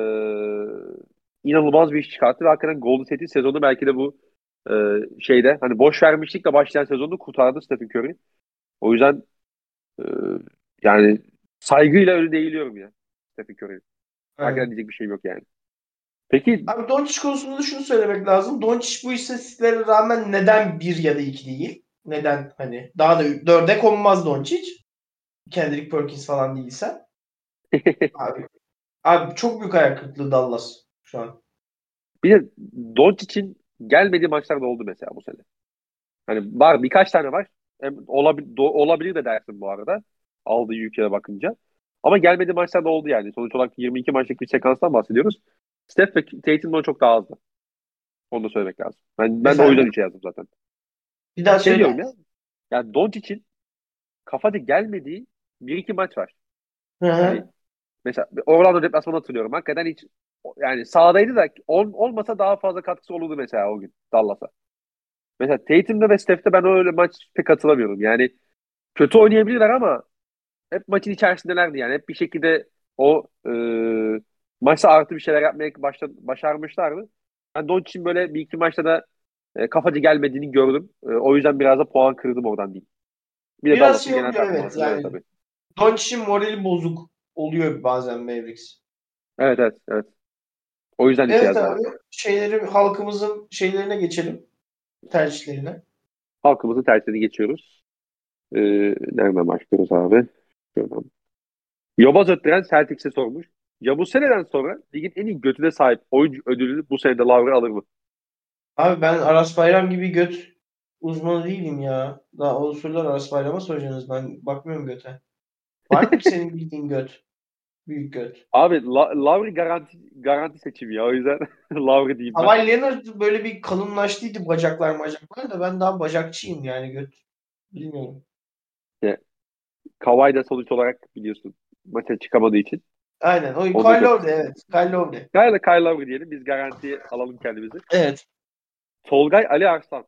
inanılmaz bir iş çıkarttı ve hakikaten Golden State'in sezonu belki de bu e, şeyde hani boş vermişlikle başlayan sezonu kurtardı Stephen Curry. O yüzden e, yani saygıyla önüne eğiliyorum ya Stephen Curry'nin. Hakikaten diyecek bir şeyim yok yani. Peki Abi Doncic konusunda da şunu söylemek lazım. Doncic bu istatistiklere rağmen neden bir ya da iki değil? Neden hani daha da dörde konmaz Doncic. Kendrick Perkins falan değilse. abi, abi çok büyük ayak kırıklığı Dallas şu an. bir de Doncic'in gelmediği maçlar da oldu mesela bu sene. Hani var birkaç tane var. Hem olabil, do- olabilir de dersin bu arada. Aldığı yükle bakınca. Ama gelmediği maçlar da oldu yani. Sonuç olarak 22 maçlık bir sekanstan bahsediyoruz. Steph ve Tatum'dan çok daha azdı. Onu da söylemek lazım. Ben, ben de o yüzden 3'e yazdım zaten. Bir daha Şey söyle. diyorum ya. Yani Doncic'in kafada gelmediği bir iki maç var. Hı hı. Yani mesela Orlando deplasmanı hatırlıyorum. Hakikaten hiç yani sahadaydı da ol, olmasa daha fazla katkısı olurdu mesela o gün Dallas'a. Mesela Tatum'da ve Steph'te ben öyle maç pek katılamıyorum. Yani kötü oynayabilirler ama hep maçın içerisindelerdi yani. Hep bir şekilde o e, maçta artı bir şeyler yapmaya başla, başarmışlardı. Ben Doncic'in böyle bir iki maçta da e, kafacı gelmediğini gördüm. E, o yüzden biraz da puan kırdım oradan diyeyim. Bir de Biraz şey oluyor, evet, yani. Tabii. Doncic'in morali bozuk oluyor bazen Mavericks. evet, evet, evet. O yüzden Evet abi. Şeyleri halkımızın şeylerine geçelim. Tercihlerine. Halkımızın tercihini geçiyoruz. Ee, nereden başlıyoruz abi? Şuradan. Yobaz Öttüren Celtics'e sormuş. Ya bu seneden sonra ligin en iyi götüne sahip oyuncu ödülünü bu sene de Lavre alır mı? Abi ben Aras Bayram gibi göt uzmanı değilim ya. Daha o sorular Aras Bayram'a soracaksınız. Ben bakmıyorum göte. Var mı senin bildiğin göt? Büyük göt. Abi La- Lavre garanti garanti seçim ya. O yüzden Lavre diyeyim ben. Leonard böyle bir kalınlaştıydı bacaklar bacaklar da ben daha bacakçıyım yani göt. Bilmiyorum. Kawhi da sonuç olarak biliyorsun maça çıkamadığı için. Aynen. O O Kyle. Lowry evet. Kyle Lowry. Kyle Kyle Lavre diyelim. Biz garantiye alalım kendimizi. Evet. Tolgay Ali Arslan.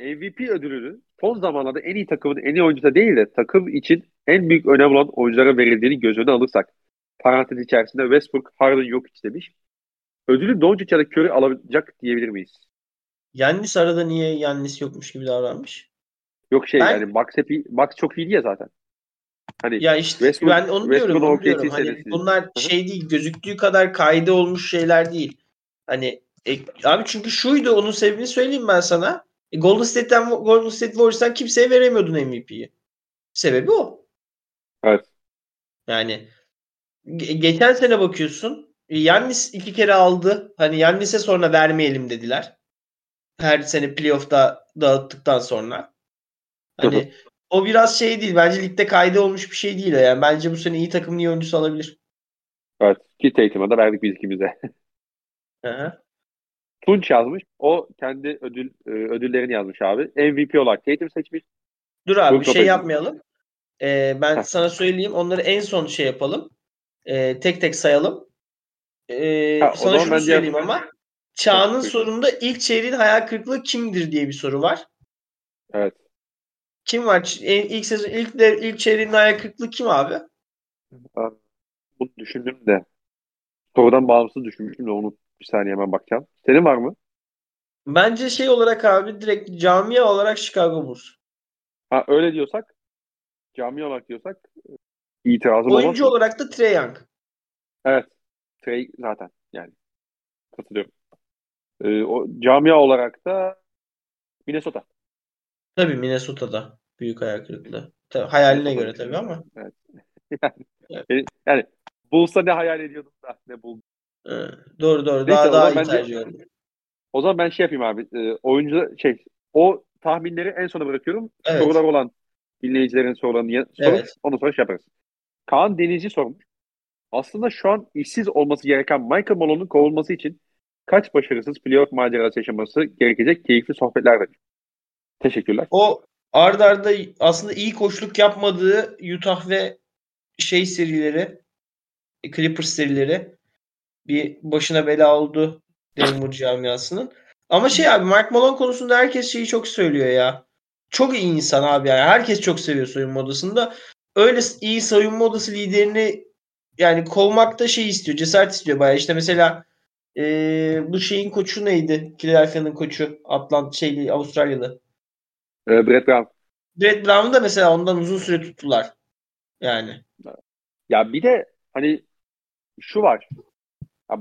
MVP ödülünü son zamanlarda en iyi takımın en iyi oyuncusu değil de takım için en büyük önem olan oyunculara verildiğini göz önüne alırsak. Parantez içerisinde Westbrook, Harden yok hiç demiş. Ödülü Doncic ya da Curry alacak diyebilir miyiz? Yannis arada niye Yannis yokmuş gibi davranmış? Yok şey Ben- yani Bucks, hep iyi, Bucks çok iyiydi ya zaten. Hani Ya işte Westbrook- ben onu diyorum, onu diyorum. Hani bunlar hı. şey değil, gözüktüğü kadar kaydı olmuş şeyler değil. Hani e, abi çünkü şuydu onun sebebini söyleyeyim ben sana. E, Golden State'ten Golden State Warriors'tan kimseye veremiyordun MVP'yi. Sebebi o. Evet. Yani ge- geçen sene bakıyorsun. e, Yannis iki kere aldı. Hani Yannis'e sonra vermeyelim dediler. Her sene playoff'ta dağıttıktan sonra. Hani. O biraz şey değil. Bence ligde kaydı olmuş bir şey değil. Yani bence bu sene iyi takımın iyi oyuncusu alabilir. evet. Ki Tatum'a da verdik biz ikimize. Tunç yazmış. O kendi ödül e, ödüllerini yazmış abi. MVP olarak Tatum seçmiş. Dur abi Brook bir şey yapmayalım. Ee, ben Heh. sana söyleyeyim. Onları en son şey yapalım. Ee, tek tek sayalım. Ee, Ha, sana şunu söyleyeyim ama Çağ'ın Buyur. sorununda ilk çeyreğin hayal kırıklığı kimdir diye bir soru var. Evet. Kim var? İlk sezon ilk de, ilk çeyreğin hayal kırıklığı kim abi? Bunu düşündüm de. Sorudan bağımsız düşünmüştüm de onu bir saniye hemen bakacağım. Senin var mı? Bence şey olarak abi direkt camia olarak Chicago Bulls. Ha öyle diyorsak cami olarak diyorsak e, itirazım Oyuncu olmaz. olarak da Trae Young. Evet. Trey zaten yani. Katılıyorum. Ee, o camia olarak da Minnesota. Tabii Minnesota'da büyük hayal kırıklığı. Tabii, hayaline göre tabii ama. Yani, yani Bulls'a ne hayal ediyordum da ne buldum. Ee, doğru doğru. Neyse, Daha daha iyi tercih. O zaman ben şey yapayım abi. E, oyuncu şey o tahminleri en sona bırakıyorum. Evet. Sorular olan dinleyicilerin sorularını sorup Evet. ondan sonra şey yaparız. Kaan Denizci sormuş. Aslında şu an işsiz olması gereken Michael Malone'un kovulması için kaç başarısız playoff macerası yaşaması gerekecek keyifli sohbetler verir. Teşekkürler. O ard arda aslında iyi koçluk yapmadığı Utah ve şey serileri Clippers serileri bir başına bela oldu Denver camiasının. Ama şey abi Mark Malone konusunda herkes şeyi çok söylüyor ya. Çok iyi insan abi yani. Herkes çok seviyor soyunma odasında. Öyle iyi soyunma odası liderini yani kovmakta şey istiyor. Cesaret istiyor bayağı. İşte mesela eee, bu şeyin koçu neydi? Philadelphia'nın koçu. Atlant şeyli Avustralyalı. Ee, Brett Brown. Brett Brown'u da mesela ondan uzun süre tuttular. Yani. Ya bir de hani şu var. Ya,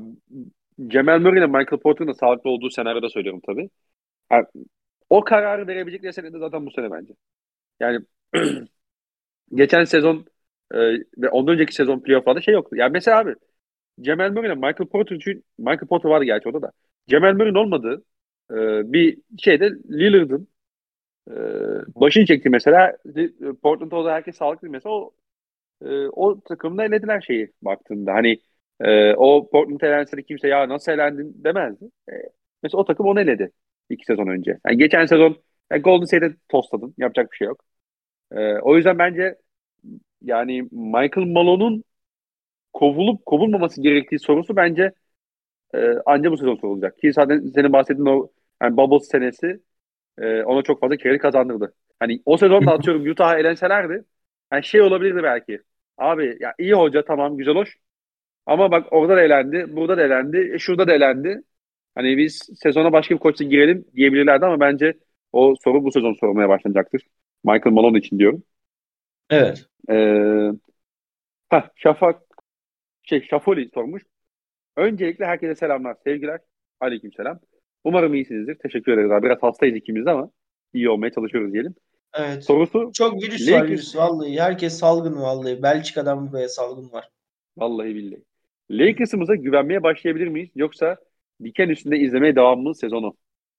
Cemal Murray ile Michael Porter'ın da sağlıklı olduğu senaryoda söylüyorum tabii. Ha, o kararı verebilecekleri sene de zaten bu sene bence. Yani geçen sezon e, ve ondan önceki sezon playoff'larda şey yoktu. Yani mesela abi Cemal Murray ile Michael Porter için Michael Porter vardı gerçi orada da. Cemal Murray'in olmadığı e, bir şeyde Lillard'ın e, başını çekti mesela. Portland'da o da herkes sağlıklı mesela o e, o takımda elediler şeyi baktığında. Hani e, o Portland elense de kimse ya nasıl elendin demezdi. E, mesela o takım onu eledi iki sezon önce. Yani geçen sezon yani Golden State'e tostladın. Yapacak bir şey yok. E, o yüzden bence yani Michael Malone'un kovulup kovulmaması gerektiği sorusu bence e, anca bu sezon sorulacak. Ki zaten senin bahsettiğin o yani Bubbles senesi e, ona çok fazla kredi kazandırdı. Hani o sezon da atıyorum Utah'a elenselerdi yani şey olabilirdi belki. Abi ya iyi hoca tamam güzel hoş. Ama bak orada da elendi, burada da elendi, e, şurada da elendi. Hani biz sezona başka bir koçla girelim diyebilirlerdi ama bence o soru bu sezon sorulmaya başlanacaktır. Michael Malone için diyorum. Evet. Ee, heh, Şafak şey Şafoli sormuş. Öncelikle herkese selamlar, sevgiler. Aleykümselam. Umarım iyisinizdir. Teşekkür ederiz abi. Biraz hastayız ikimiz de ama iyi olmaya çalışıyoruz diyelim. Evet. Sorusu Çok virüs var Lakers- virüs vallahi. Herkes salgın vallahi. Belçika'dan buraya salgın var. Vallahi billahi. Lakers'ımıza güvenmeye başlayabilir miyiz? Yoksa diken üstünde izlemeye devam mı sezonu?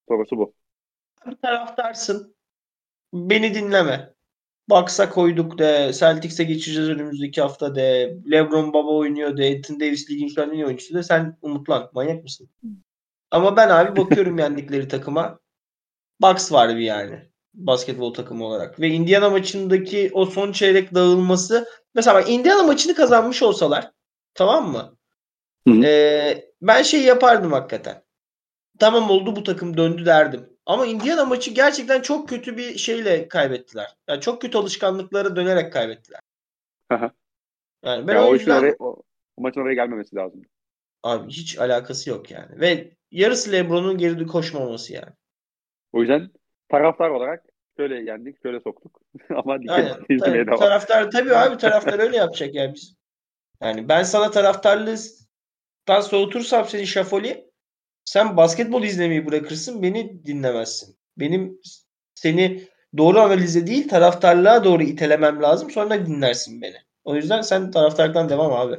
Sorusu bu. Bir taraftarsın. Beni dinleme. Bucks'a koyduk de. Celtics'e geçeceğiz önümüzdeki hafta de. LeBron baba oynuyor de. Anthony Davis ligin şu an en iyi oyuncusu de. Sen umutlan. Manyak mısın? Ama ben abi bakıyorum yendikleri takıma. Bucks var bir yani. Basketbol takımı olarak. Ve Indiana maçındaki o son çeyrek dağılması. Mesela bak Indiana maçını kazanmış olsalar. Tamam mı? Hı hı. Ee, ben şey yapardım hakikaten. Tamam oldu bu takım döndü derdim. Ama Indiana maçı gerçekten çok kötü bir şeyle kaybettiler. Yani çok kötü alışkanlıklara dönerek kaybettiler. Aha. Yani ben Ya o yüzden oraya, o, o maçın oraya gelmemesi lazım. abi hiç alakası yok yani. Ve yarısı LeBron'un geri koşmaması yani. O yüzden taraftar olarak şöyle yendik, şöyle soktuk. Ama üstünde izlemeye Tabii, devam. taraftar tabii abi taraftar öyle yapacak yani biz. Yani ben sana taraftarlıktan soğutursam seni şafoli sen basketbol izlemeyi bırakırsın beni dinlemezsin. Benim seni doğru analize değil taraftarlığa doğru itelemem lazım sonra dinlersin beni. O yüzden sen taraftarlıktan devam abi.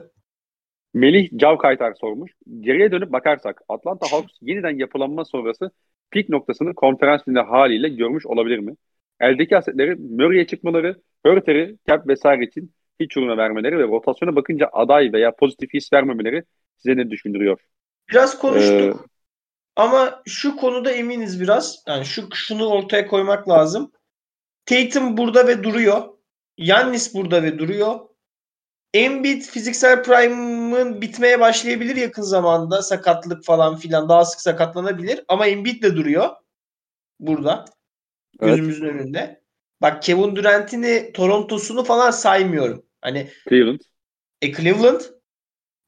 Melih Cavkaytar sormuş. Geriye dönüp bakarsak Atlanta Hawks yeniden yapılanma sonrası pik noktasını konferans finali haliyle görmüş olabilir mi? Eldeki asetleri Murray'e çıkmaları, Hurter'i, Cap vesaire için hiç uğruna vermeleri ve rotasyona bakınca aday veya pozitif his vermemeleri size ne düşündürüyor? Biraz konuştuk. Ee, Ama şu konuda eminiz biraz. Yani şu şunu ortaya koymak lazım. Tatum burada ve duruyor. Yannis burada ve duruyor. Embiid fiziksel prime'ın bitmeye başlayabilir yakın zamanda. Sakatlık falan filan daha sık sakatlanabilir. Ama Embiid de duruyor. Burada. Evet. Gözümüzün önünde. Bak Kevin Durant'ini Toronto'sunu falan saymıyorum. Hani Cleveland. e, Cleveland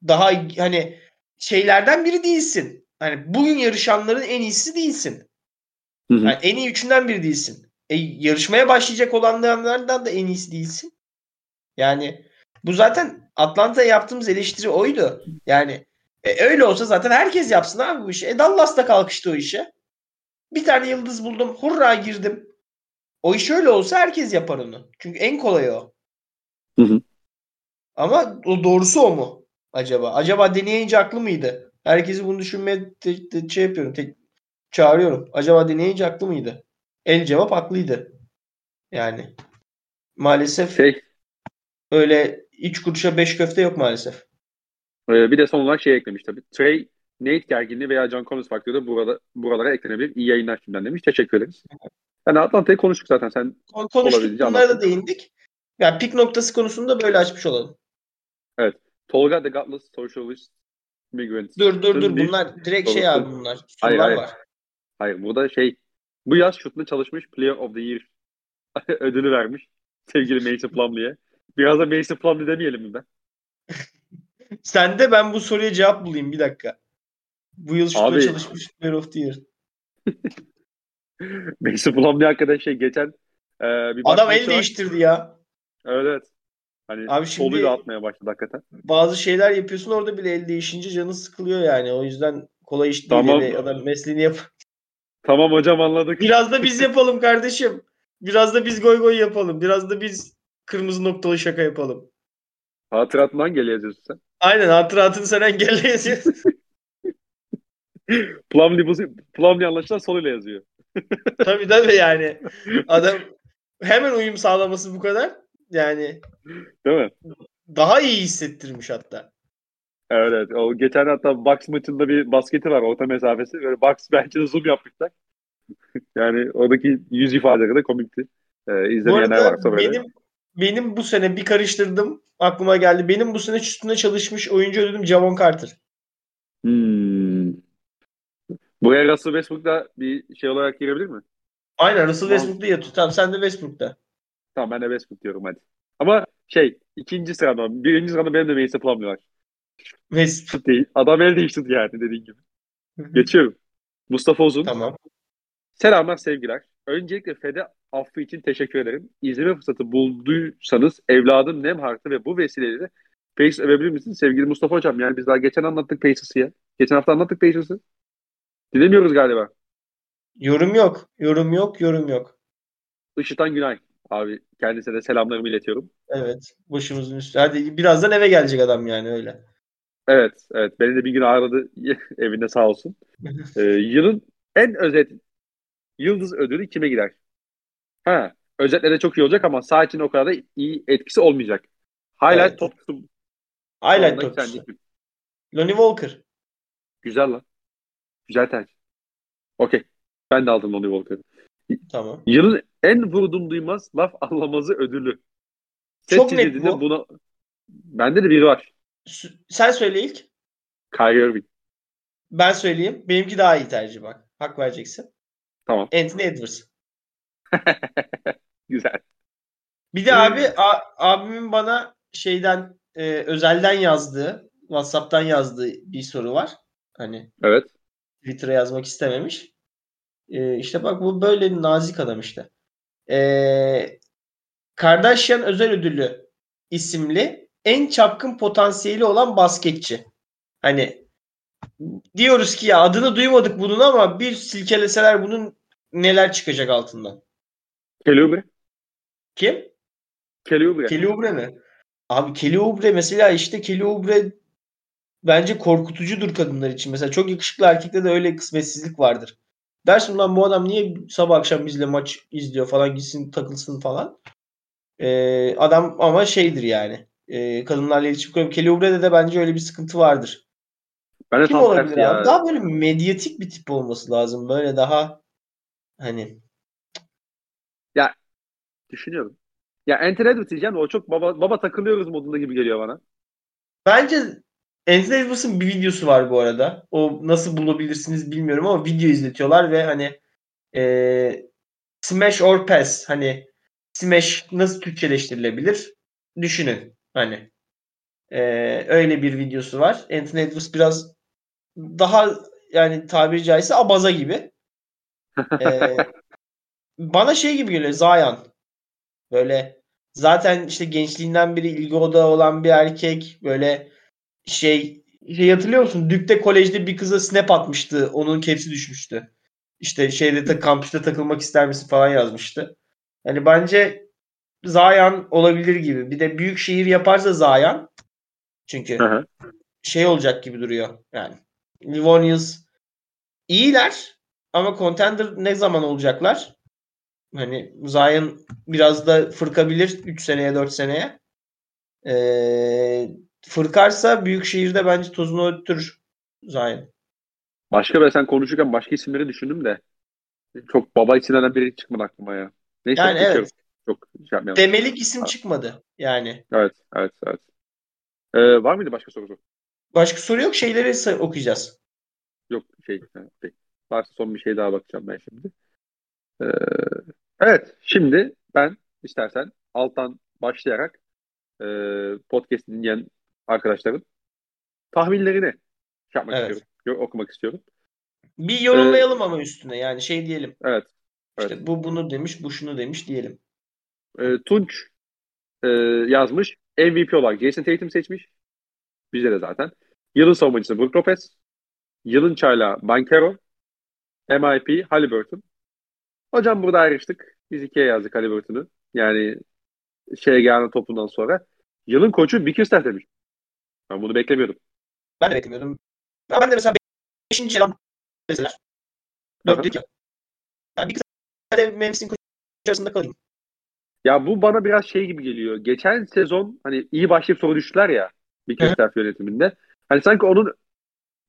daha hani şeylerden biri değilsin. Hani bugün yarışanların en iyisi değilsin. Hı hı. Yani en iyi üçünden biri değilsin. E, yarışmaya başlayacak olanlardan da en iyisi değilsin. Yani bu zaten Atlanta'ya yaptığımız eleştiri oydu. Yani e, öyle olsa zaten herkes yapsın abi bu işi. E Dallas da kalkıştı o işe. Bir tane yıldız buldum. Hurra girdim. O iş öyle olsa herkes yapar onu. Çünkü en kolayı o. Hı hı. Ama o doğrusu o mu acaba? Acaba deneyince aklı mıydı? Herkesi bunu düşünmeye te- te- şey yapıyorum. te- çağırıyorum. Acaba deneyince aklı mıydı? El cevap haklıydı. Yani maalesef Şey, öyle iç kuruşa beş köfte yok maalesef. e, bir de son olarak şey eklemiş tabii. Trey, Nate gerginliği veya John Collins faktörü de burada, buralara eklenebilir. İyi yayınlar şimdiden demiş. Teşekkür ederiz. Yani Atlanta'yı konuştuk zaten. Sen Kon- Konuştuk. Bunlara da değindik. Yani pik noktası konusunda böyle açmış olalım. Tolga the Gutless Socialist Migrant. Dur dur dur. Bir- Bunlar direkt şey abi bunlar. Hayır, Sorular hayır. var. Hayır burada şey bu yaz şutla çalışmış Player of the Year ödülü vermiş sevgili Mason Plumlee'ye. Biraz da Mason Plumlee demeyelim mi ben? Sen de ben bu soruya cevap bulayım bir dakika. Bu yıl şutla Abi- çalışmış Player of the Year. Mason Plumlee hakikaten şey geçen e, bir Adam el var. değiştirdi ya. Evet evet. Hani Abi şimdi- soluyla atmaya başladı hakikaten. Bazı şeyler yapıyorsun orada bile el değişince canın sıkılıyor yani. O yüzden kolay iş değil. Tamam. Yani adam mesleğini yap. Tamam hocam anladık. Biraz da biz yapalım kardeşim. Biraz da biz goy goy yapalım. Biraz da biz kırmızı noktalı şaka yapalım. Hatıratından gel yazıyorsun sen. Aynen hatıratını sen engelle yazıyorsun. Plumlee, bu, Plumlee anlaşılan soluyla yazıyor. tabii tabii yani. Adam hemen uyum sağlaması bu kadar. Yani Değil mi? daha iyi hissettirmiş hatta. Evet, evet. O geçen hatta Bucks maçında bir basketi var orta mesafesi. Böyle Bucks bench'ine zoom yapmışlar. yani oradaki yüz ifadeleri de komikti. Ee, izlemeyenler varsa böyle. benim benim bu sene bir karıştırdım. Aklıma geldi. Benim bu sene üstüne çalışmış oyuncu ödülüm Javon Carter. Hmm. Buraya Russell Westbrook da bir şey olarak girebilir mi? Aynen Russell Tamam. Westbrook'ta yatıyor. Tamam sen de Westbrook'ta. Tamam ben de Westbrook diyorum hadi. Ama şey ikinci sırada, birinci sırada benim de Mason Plumlee var. West. Değil. Adam el değiştirdi yani dediğin gibi. Geçiyorum. Mustafa Uzun. Tamam. Selamlar sevgiler. Öncelikle Fede affı için teşekkür ederim. İzleme fırsatı bulduysanız evladım Nemhart'ı ve bu vesileyle Pacers övebilir misiniz? Sevgili Mustafa Hocam yani biz daha geçen anlattık Pacers'ı ya. Geçen hafta anlattık Pacers'ı. Dinlemiyoruz galiba. Yorum yok. Yorum yok. Yorum yok. Işıtan Günay. Abi kendisine de selamlarımı iletiyorum. Evet. Başımızın üstü. Hadi birazdan eve gelecek adam yani öyle. Evet, evet. Beni de bir gün ağırladı evinde sağ olsun. Ee, yılın en özet yıldız ödülü kime gider? Ha, özetlerde çok iyi olacak ama sağ için o kadar da iyi etkisi olmayacak. Highlight Evet. topçusu. Highlight topçusu. Lonnie Walker. Güzel lan. Güzel tercih. Okey. Ben de aldım Lonnie Walker'ı. Tamam. Yılın en vurdum duymaz laf anlamazı ödülü. Çok Set net çizildiğinde bu. Buna... Bende de biri var. Sen söyle ilk. Kyrie Irving. Ben söyleyeyim. Benimki daha iyi tercih bak. Hak vereceksin. Tamam. Anthony Edwards. Güzel. Bir de abi a- abimin bana şeyden e, özelden yazdığı, WhatsApp'tan yazdığı bir soru var. Hani Evet. Twitter'a yazmak istememiş. E, işte bak bu böyle nazik adam işte. E, Kardashian Özel Ödülü isimli en çapkın potansiyeli olan basketçi. Hani diyoruz ki ya adını duymadık bunun ama bir silkeleseler bunun neler çıkacak altından. Kelly Oubre. Kim? Kelly Oubre mi? Abi Kelly Oubre mesela işte Kelly Oubre bence korkutucudur kadınlar için. Mesela çok yakışıklı erkekte de öyle kısmetsizlik vardır. Dersin lan bu adam niye sabah akşam bizle maç izliyor falan gitsin takılsın falan. Ee, adam ama şeydir yani. Ee, kadınlarla iletişim kuruyor. Kelly Oubre'de de bence öyle bir sıkıntı vardır. Ben de Kim tam olabilir ya. Daha böyle medyatik bir tip olması lazım. Böyle daha hani Düşünüyorum. Ya Anthony Edwards diyeceğim de o çok baba, baba takılıyoruz modunda gibi geliyor bana. Bence Anthony Edwards'ın bir videosu var bu arada. O nasıl bulabilirsiniz bilmiyorum ama video izletiyorlar ve hani e, smash or pass hani smash nasıl Türkçeleştirilebilir düşünün hani e, öyle bir videosu var. Anthony Edwards biraz daha yani tabiri caizse abaza gibi. E, bana şey gibi geliyor Zion. Böyle zaten işte gençliğinden beri ilgi odağı olan bir erkek böyle şey şey hatırlıyor musun? Dükte kolejde bir kıza snap atmıştı. Onun kepsi düşmüştü. İşte şeyde ta, kampüste takılmak ister misin falan yazmıştı. Yani bence Zayan olabilir gibi. Bir de büyük şehir yaparsa Zayan çünkü Hı hı. şey olacak gibi duruyor. Yani Livonius iyiler ama contender ne zaman olacaklar? Hani Zion biraz da fırkabilir 3 seneye 4 seneye. Ee, fırkarsa büyük şehirde bence tozunu öttürür Zion. Başka ben sen konuşurken başka isimleri düşündüm de çok baba isimlerden biri çıkmadı aklıma ya. Neyse Yani evet. Çok şey yapmayalım. Demelik isim çıkmadı yani. Evet, evet, evet. Ee, var mıydı başka sorusu? Başka soru yok şeyleri okuyacağız. Yok şey. şey. Varsa son bir şey daha bakacağım ben şimdi. Ee, evet, şimdi ben istersen alttan başlayarak e, podcast dinleyen arkadaşların tahminlerini şey yapmak Evet. istiyorum. Yo- okumak istiyorum. Bir yorumlayalım ama üstüne yani şey diyelim. Evet. Evet. İşte bu bunu demiş, bu şunu demiş diyelim. E, Tunç e, yazmış. MVP olarak Jason Tatum seçmiş. Bizde de zaten. Yılın savunmacısı Brook Lopez. Yılın çaylağı Bankero. MIP Halliburton. Hocam burada ayrıştık. Biz ikiye yazdık Halliburton'u. Yani şeye gelen topundan sonra. Yılın koçu Bickerstaff demiş. Ben bunu beklemiyordum. Ben de beklemiyordum. Ben de mesela 5. elan mesela. Dörtlük ya. Yani bir kısa de Memphis'in koçu arasında kalayım. Ya bu bana biraz şey gibi geliyor. Geçen sezon hani iyi başlayıp sonra düştüler ya Bickerstaff yönetiminde. Hani sanki onun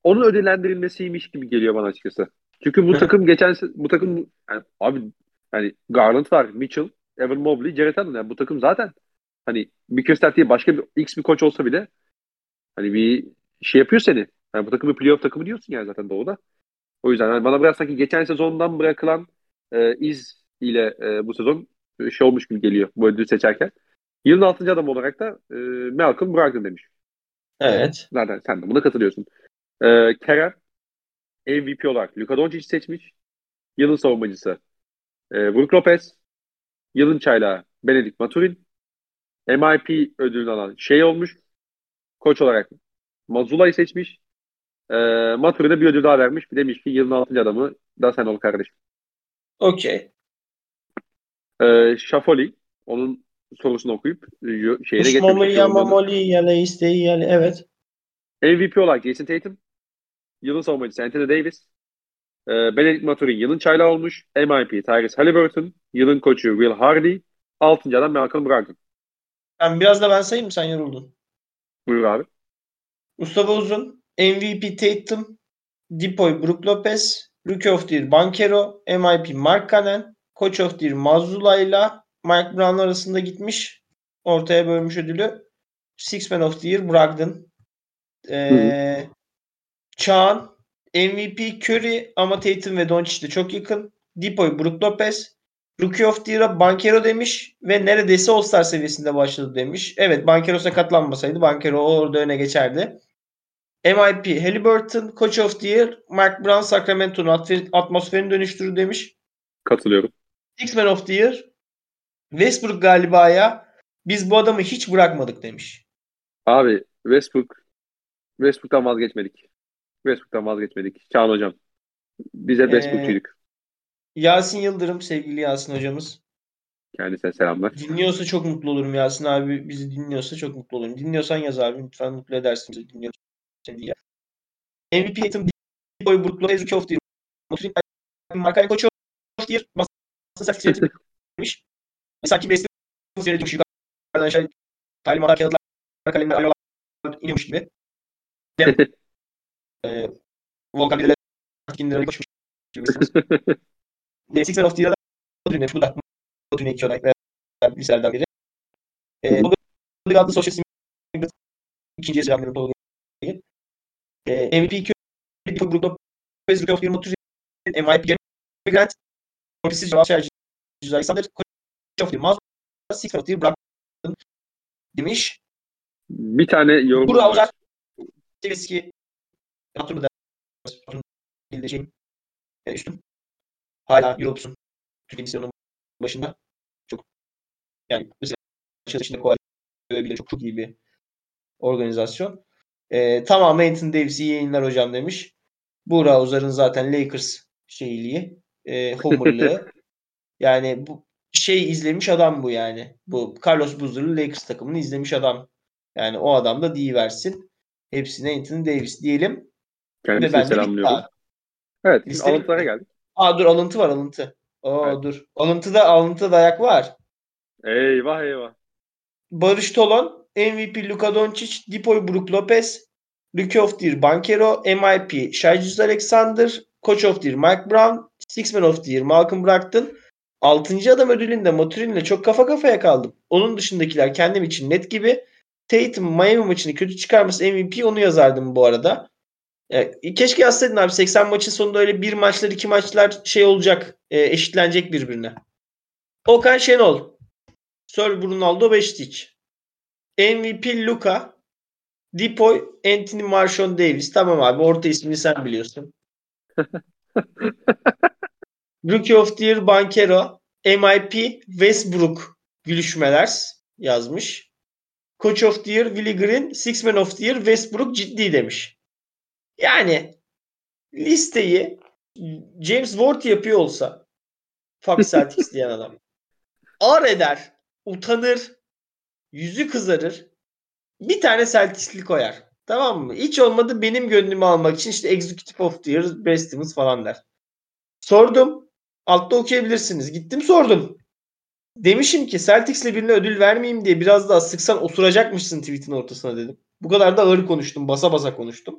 onun ödüllendirilmesiymiş gibi geliyor bana açıkçası. Çünkü bu takım geçen bu takım yani abi yani Garland var, Mitchell, Evan Mobley, Jared Allen yani bu takım zaten hani Bickerstaff diye başka bir X bir koç olsa bile hani bir şey yapıyor seni. Yani bu takım bir playoff takımı diyorsun yani zaten doğuda. O yüzden yani bana biraz sanki geçen sezondan bırakılan e, iz ile e, bu sezon şey olmuş gibi geliyor bu ödülü seçerken. Yılın 6. adam olarak da e, Malcolm Brogdon demiş. Evet. Zaten sen de buna katılıyorsun. E, Kerem MVP olarak Luka Doncic seçmiş. Yılın savunmacısı e, Brook Lopez. Yılın çaylağı Benedict Maturin. MIP ödülünü alan şey olmuş. Koç olarak Mazula'yı seçmiş. E, Maturin'e bir ödül daha vermiş. Bir demiş ki yılın 6. adamı da sen ol kardeşim. Okey. E, Şafoli onun sorusunu okuyup e, şeyine getirmiş. yamamoli yale isteği yale. Evet. MVP olarak Jason Tatum. Yılın savunmacısı Anthony Davis. E, Benedict Maturin yılın çaylağı olmuş. MIP Tyrese Halliburton. Yılın koçu Will Hardy. 6. adam Malcolm Brogdon. Ben biraz da ben sayayım mı? Sen yoruldun. Buyur abi. Mustafa Uzun, MVP Tatum, Dipoy Brook Lopez, Rookie of the Year Bankero, MIP Mark Cannon, Coach of the Year Mazzulla ile Mike Brown arasında gitmiş. Ortaya bölmüş ödülü. Six Man of the Year Brogdon. Ee, Çağan, MVP Curry ama Tatum ve Doncic de çok yakın. Dipoy Brook Lopez, Rookie of the Year'a Bankero demiş ve neredeyse All-Star seviyesinde başladı demiş. Evet Bankero sakatlanmasaydı Bankero orada öne geçerdi. MIP Halliburton, Coach of the Year, Mark Brown Sacramento'nun atmosferini dönüştürür demiş. Katılıyorum. Six Man of the Year, Westbrook galiba ya biz bu adamı hiç bırakmadık demiş. Abi Westbrook Westbrook'tan vazgeçmedik. Westbrook'tan vazgeçmedik. Çağan hocam. Biz hep Ee, Westbrook'çuyduk. Yasin Yıldırım sevgili Yasin hocamız. Kendisine selamlar. Dinliyorsa çok mutlu olurum Yasin abi bizi dinliyorsa çok mutlu olurum. Dinliyorsan yaz abi lütfen mutlu edersin bizi dinliyorsan diye. MVP Tatum Boy Brook Lopez Rookie of the Year. Maturin Markkanen Coach of the Boston Celtics yönetimi demiş. Sanki Westbrook yönetiyormuş yukarıdan aşağı talimatlar, kağıtlar, kalemler, alolar iniyormuş gibi. Dem, e, Volkan Bilal Atkinler'e koşmuş gibi. Six Man of the Year'da Maturin demiş. Bu da iki olarak liselerden biri. E, Tolga'yı adlı sosyal ikinci yazıyorum Tolga'yı. E, MVP 2 grupta Lopez, Rookie of 20 MVP Grant, Profesör Cevap Şerci Alexander, the Mouse, Six the Brockton demiş. Bir tane yorum Burada var. Eski hatırlı da bildiğim e, üstüm. Hala Europes'un Türkiye misyonunun başında çok yani mesela kolay bile çok çok iyi bir organizasyon. E, tamamı Anthony Davis iyi yayınlar hocam demiş. Buğra Uzar'ın zaten Lakers şeyliği, e, homerlığı. yani bu şey izlemiş adam bu yani. Bu Carlos Boozer'lı Lakers takımını izlemiş adam. Yani o adam da versin. Hepsine Anthony Davis diyelim. Kendisini selamlıyorum. Evet, Liste alıntılara geldik. Aa dur alıntı var alıntı. Oo Evet. dur. Alıntıda alıntıda dayak var. Eyvah eyvah. Barış Tolon, MVP Luka Doncic, Dipoy Brook Lopez, Rookie of the Year Banchero, MIP Shai Alexander, Coach of the Year Mike Brown, Six Man of the Year Malcolm Brogdon. Altıncı adam ödülünde Maturin'le çok kafa kafaya kaldım. Onun dışındakiler kendim için net gibi. Tatum Miami maçını kötü çıkarması MVP onu yazardım bu arada. Ya, keşke yazsaydın abi 80 maçın sonunda öyle bir maçlar iki maçlar şey olacak e, eşitlenecek birbirine. Okan Şenol. Sir Ronaldo Beşiktaş. MVP Luka. Dipoy Anthony Marshon Davis. Tamam abi orta ismini sen biliyorsun. Rookie of the Year Bankero. MIP Westbrook gülüşmeler yazmış. Coach of the Year Willie Green. Six Man of the Year Westbrook ciddi demiş. Yani listeyi James Ward yapıyor olsa Fox Celtics diyen adam ağır eder, utanır, yüzü kızarır. Bir tane Celtics'li koyar. Tamam mı? Hiç olmadı benim gönlümü almak için işte Executive of the Year, Best Teams falan der. Sordum. Altta okuyabilirsiniz. Gittim sordum. Demişim ki Celtics'le birine ödül vermeyeyim diye biraz daha sıksan osuracakmışsın tweet'in ortasına dedim. Bu kadar da ağır konuştum. Basa basa konuştum.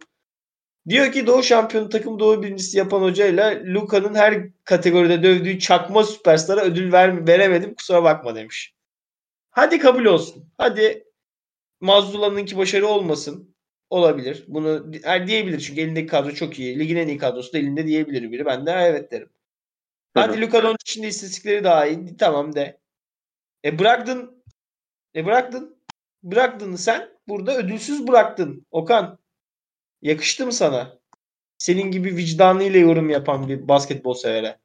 Diyor ki Doğu şampiyonu takım Doğu birincisi yapan hocayla Luka'nın her kategoride dövdüğü çakma süperstara ödül ver, veremedim kusura bakma demiş. Hadi kabul olsun. Hadi Mazdula'nınki başarı olmasın. Olabilir. Bunu er diyebilir çünkü elindeki kadro çok iyi. Ligin en iyi kadrosu da elinde diyebilir biri. Ben de evet derim. Hadi Luka Doncic'in de istatistikleri daha iyi. Tamam de. E bıraktın. E bıraktın. Bıraktın sen. Burada ödülsüz bıraktın. Okan. Yakıştı mı sana? Senin gibi vicdanıyla yorum yapan bir basketbol severe.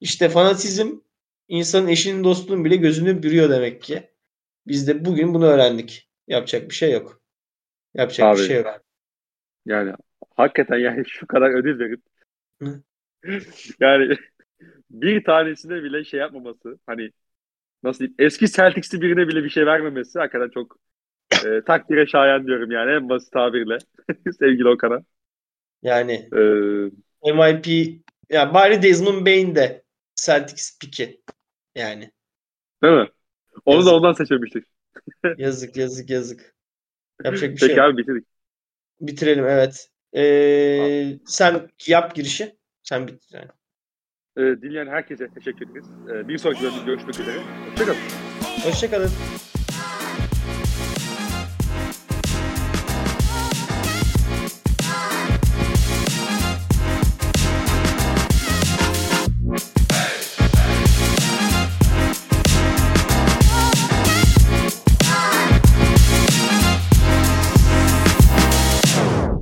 İşte fanatizm insanın eşinin dostluğun bile gözünü bürüyor demek ki. Biz de bugün bunu öğrendik. Yapacak bir şey yok. Yapacak Abi. bir şey yok. Yani hakikaten yani şu kadar ödül verip yani bir tanesine bile şey yapmaması hani nasıl diyeyim eski Celtics'li birine bile bir şey vermemesi hakikaten çok e, takdire şayan diyorum yani en basit tabirle sevgili Okan'a. Yani E, MIP ya bari Desmond Bain de Celtics piki. Yani değil mi? Onu Yazık. da ondan seçmemiştik. yazık yazık yazık. Yapacak bir şey Peki yok. abi bitirdik. Bitirelim evet. Ee, sen yap girişi. Sen bitir. Yani. E, dinleyen herkese teşekkür ederiz. E, bir sonraki bölümde görüşmek üzere. Hoşçakalın. Hoşçakalın.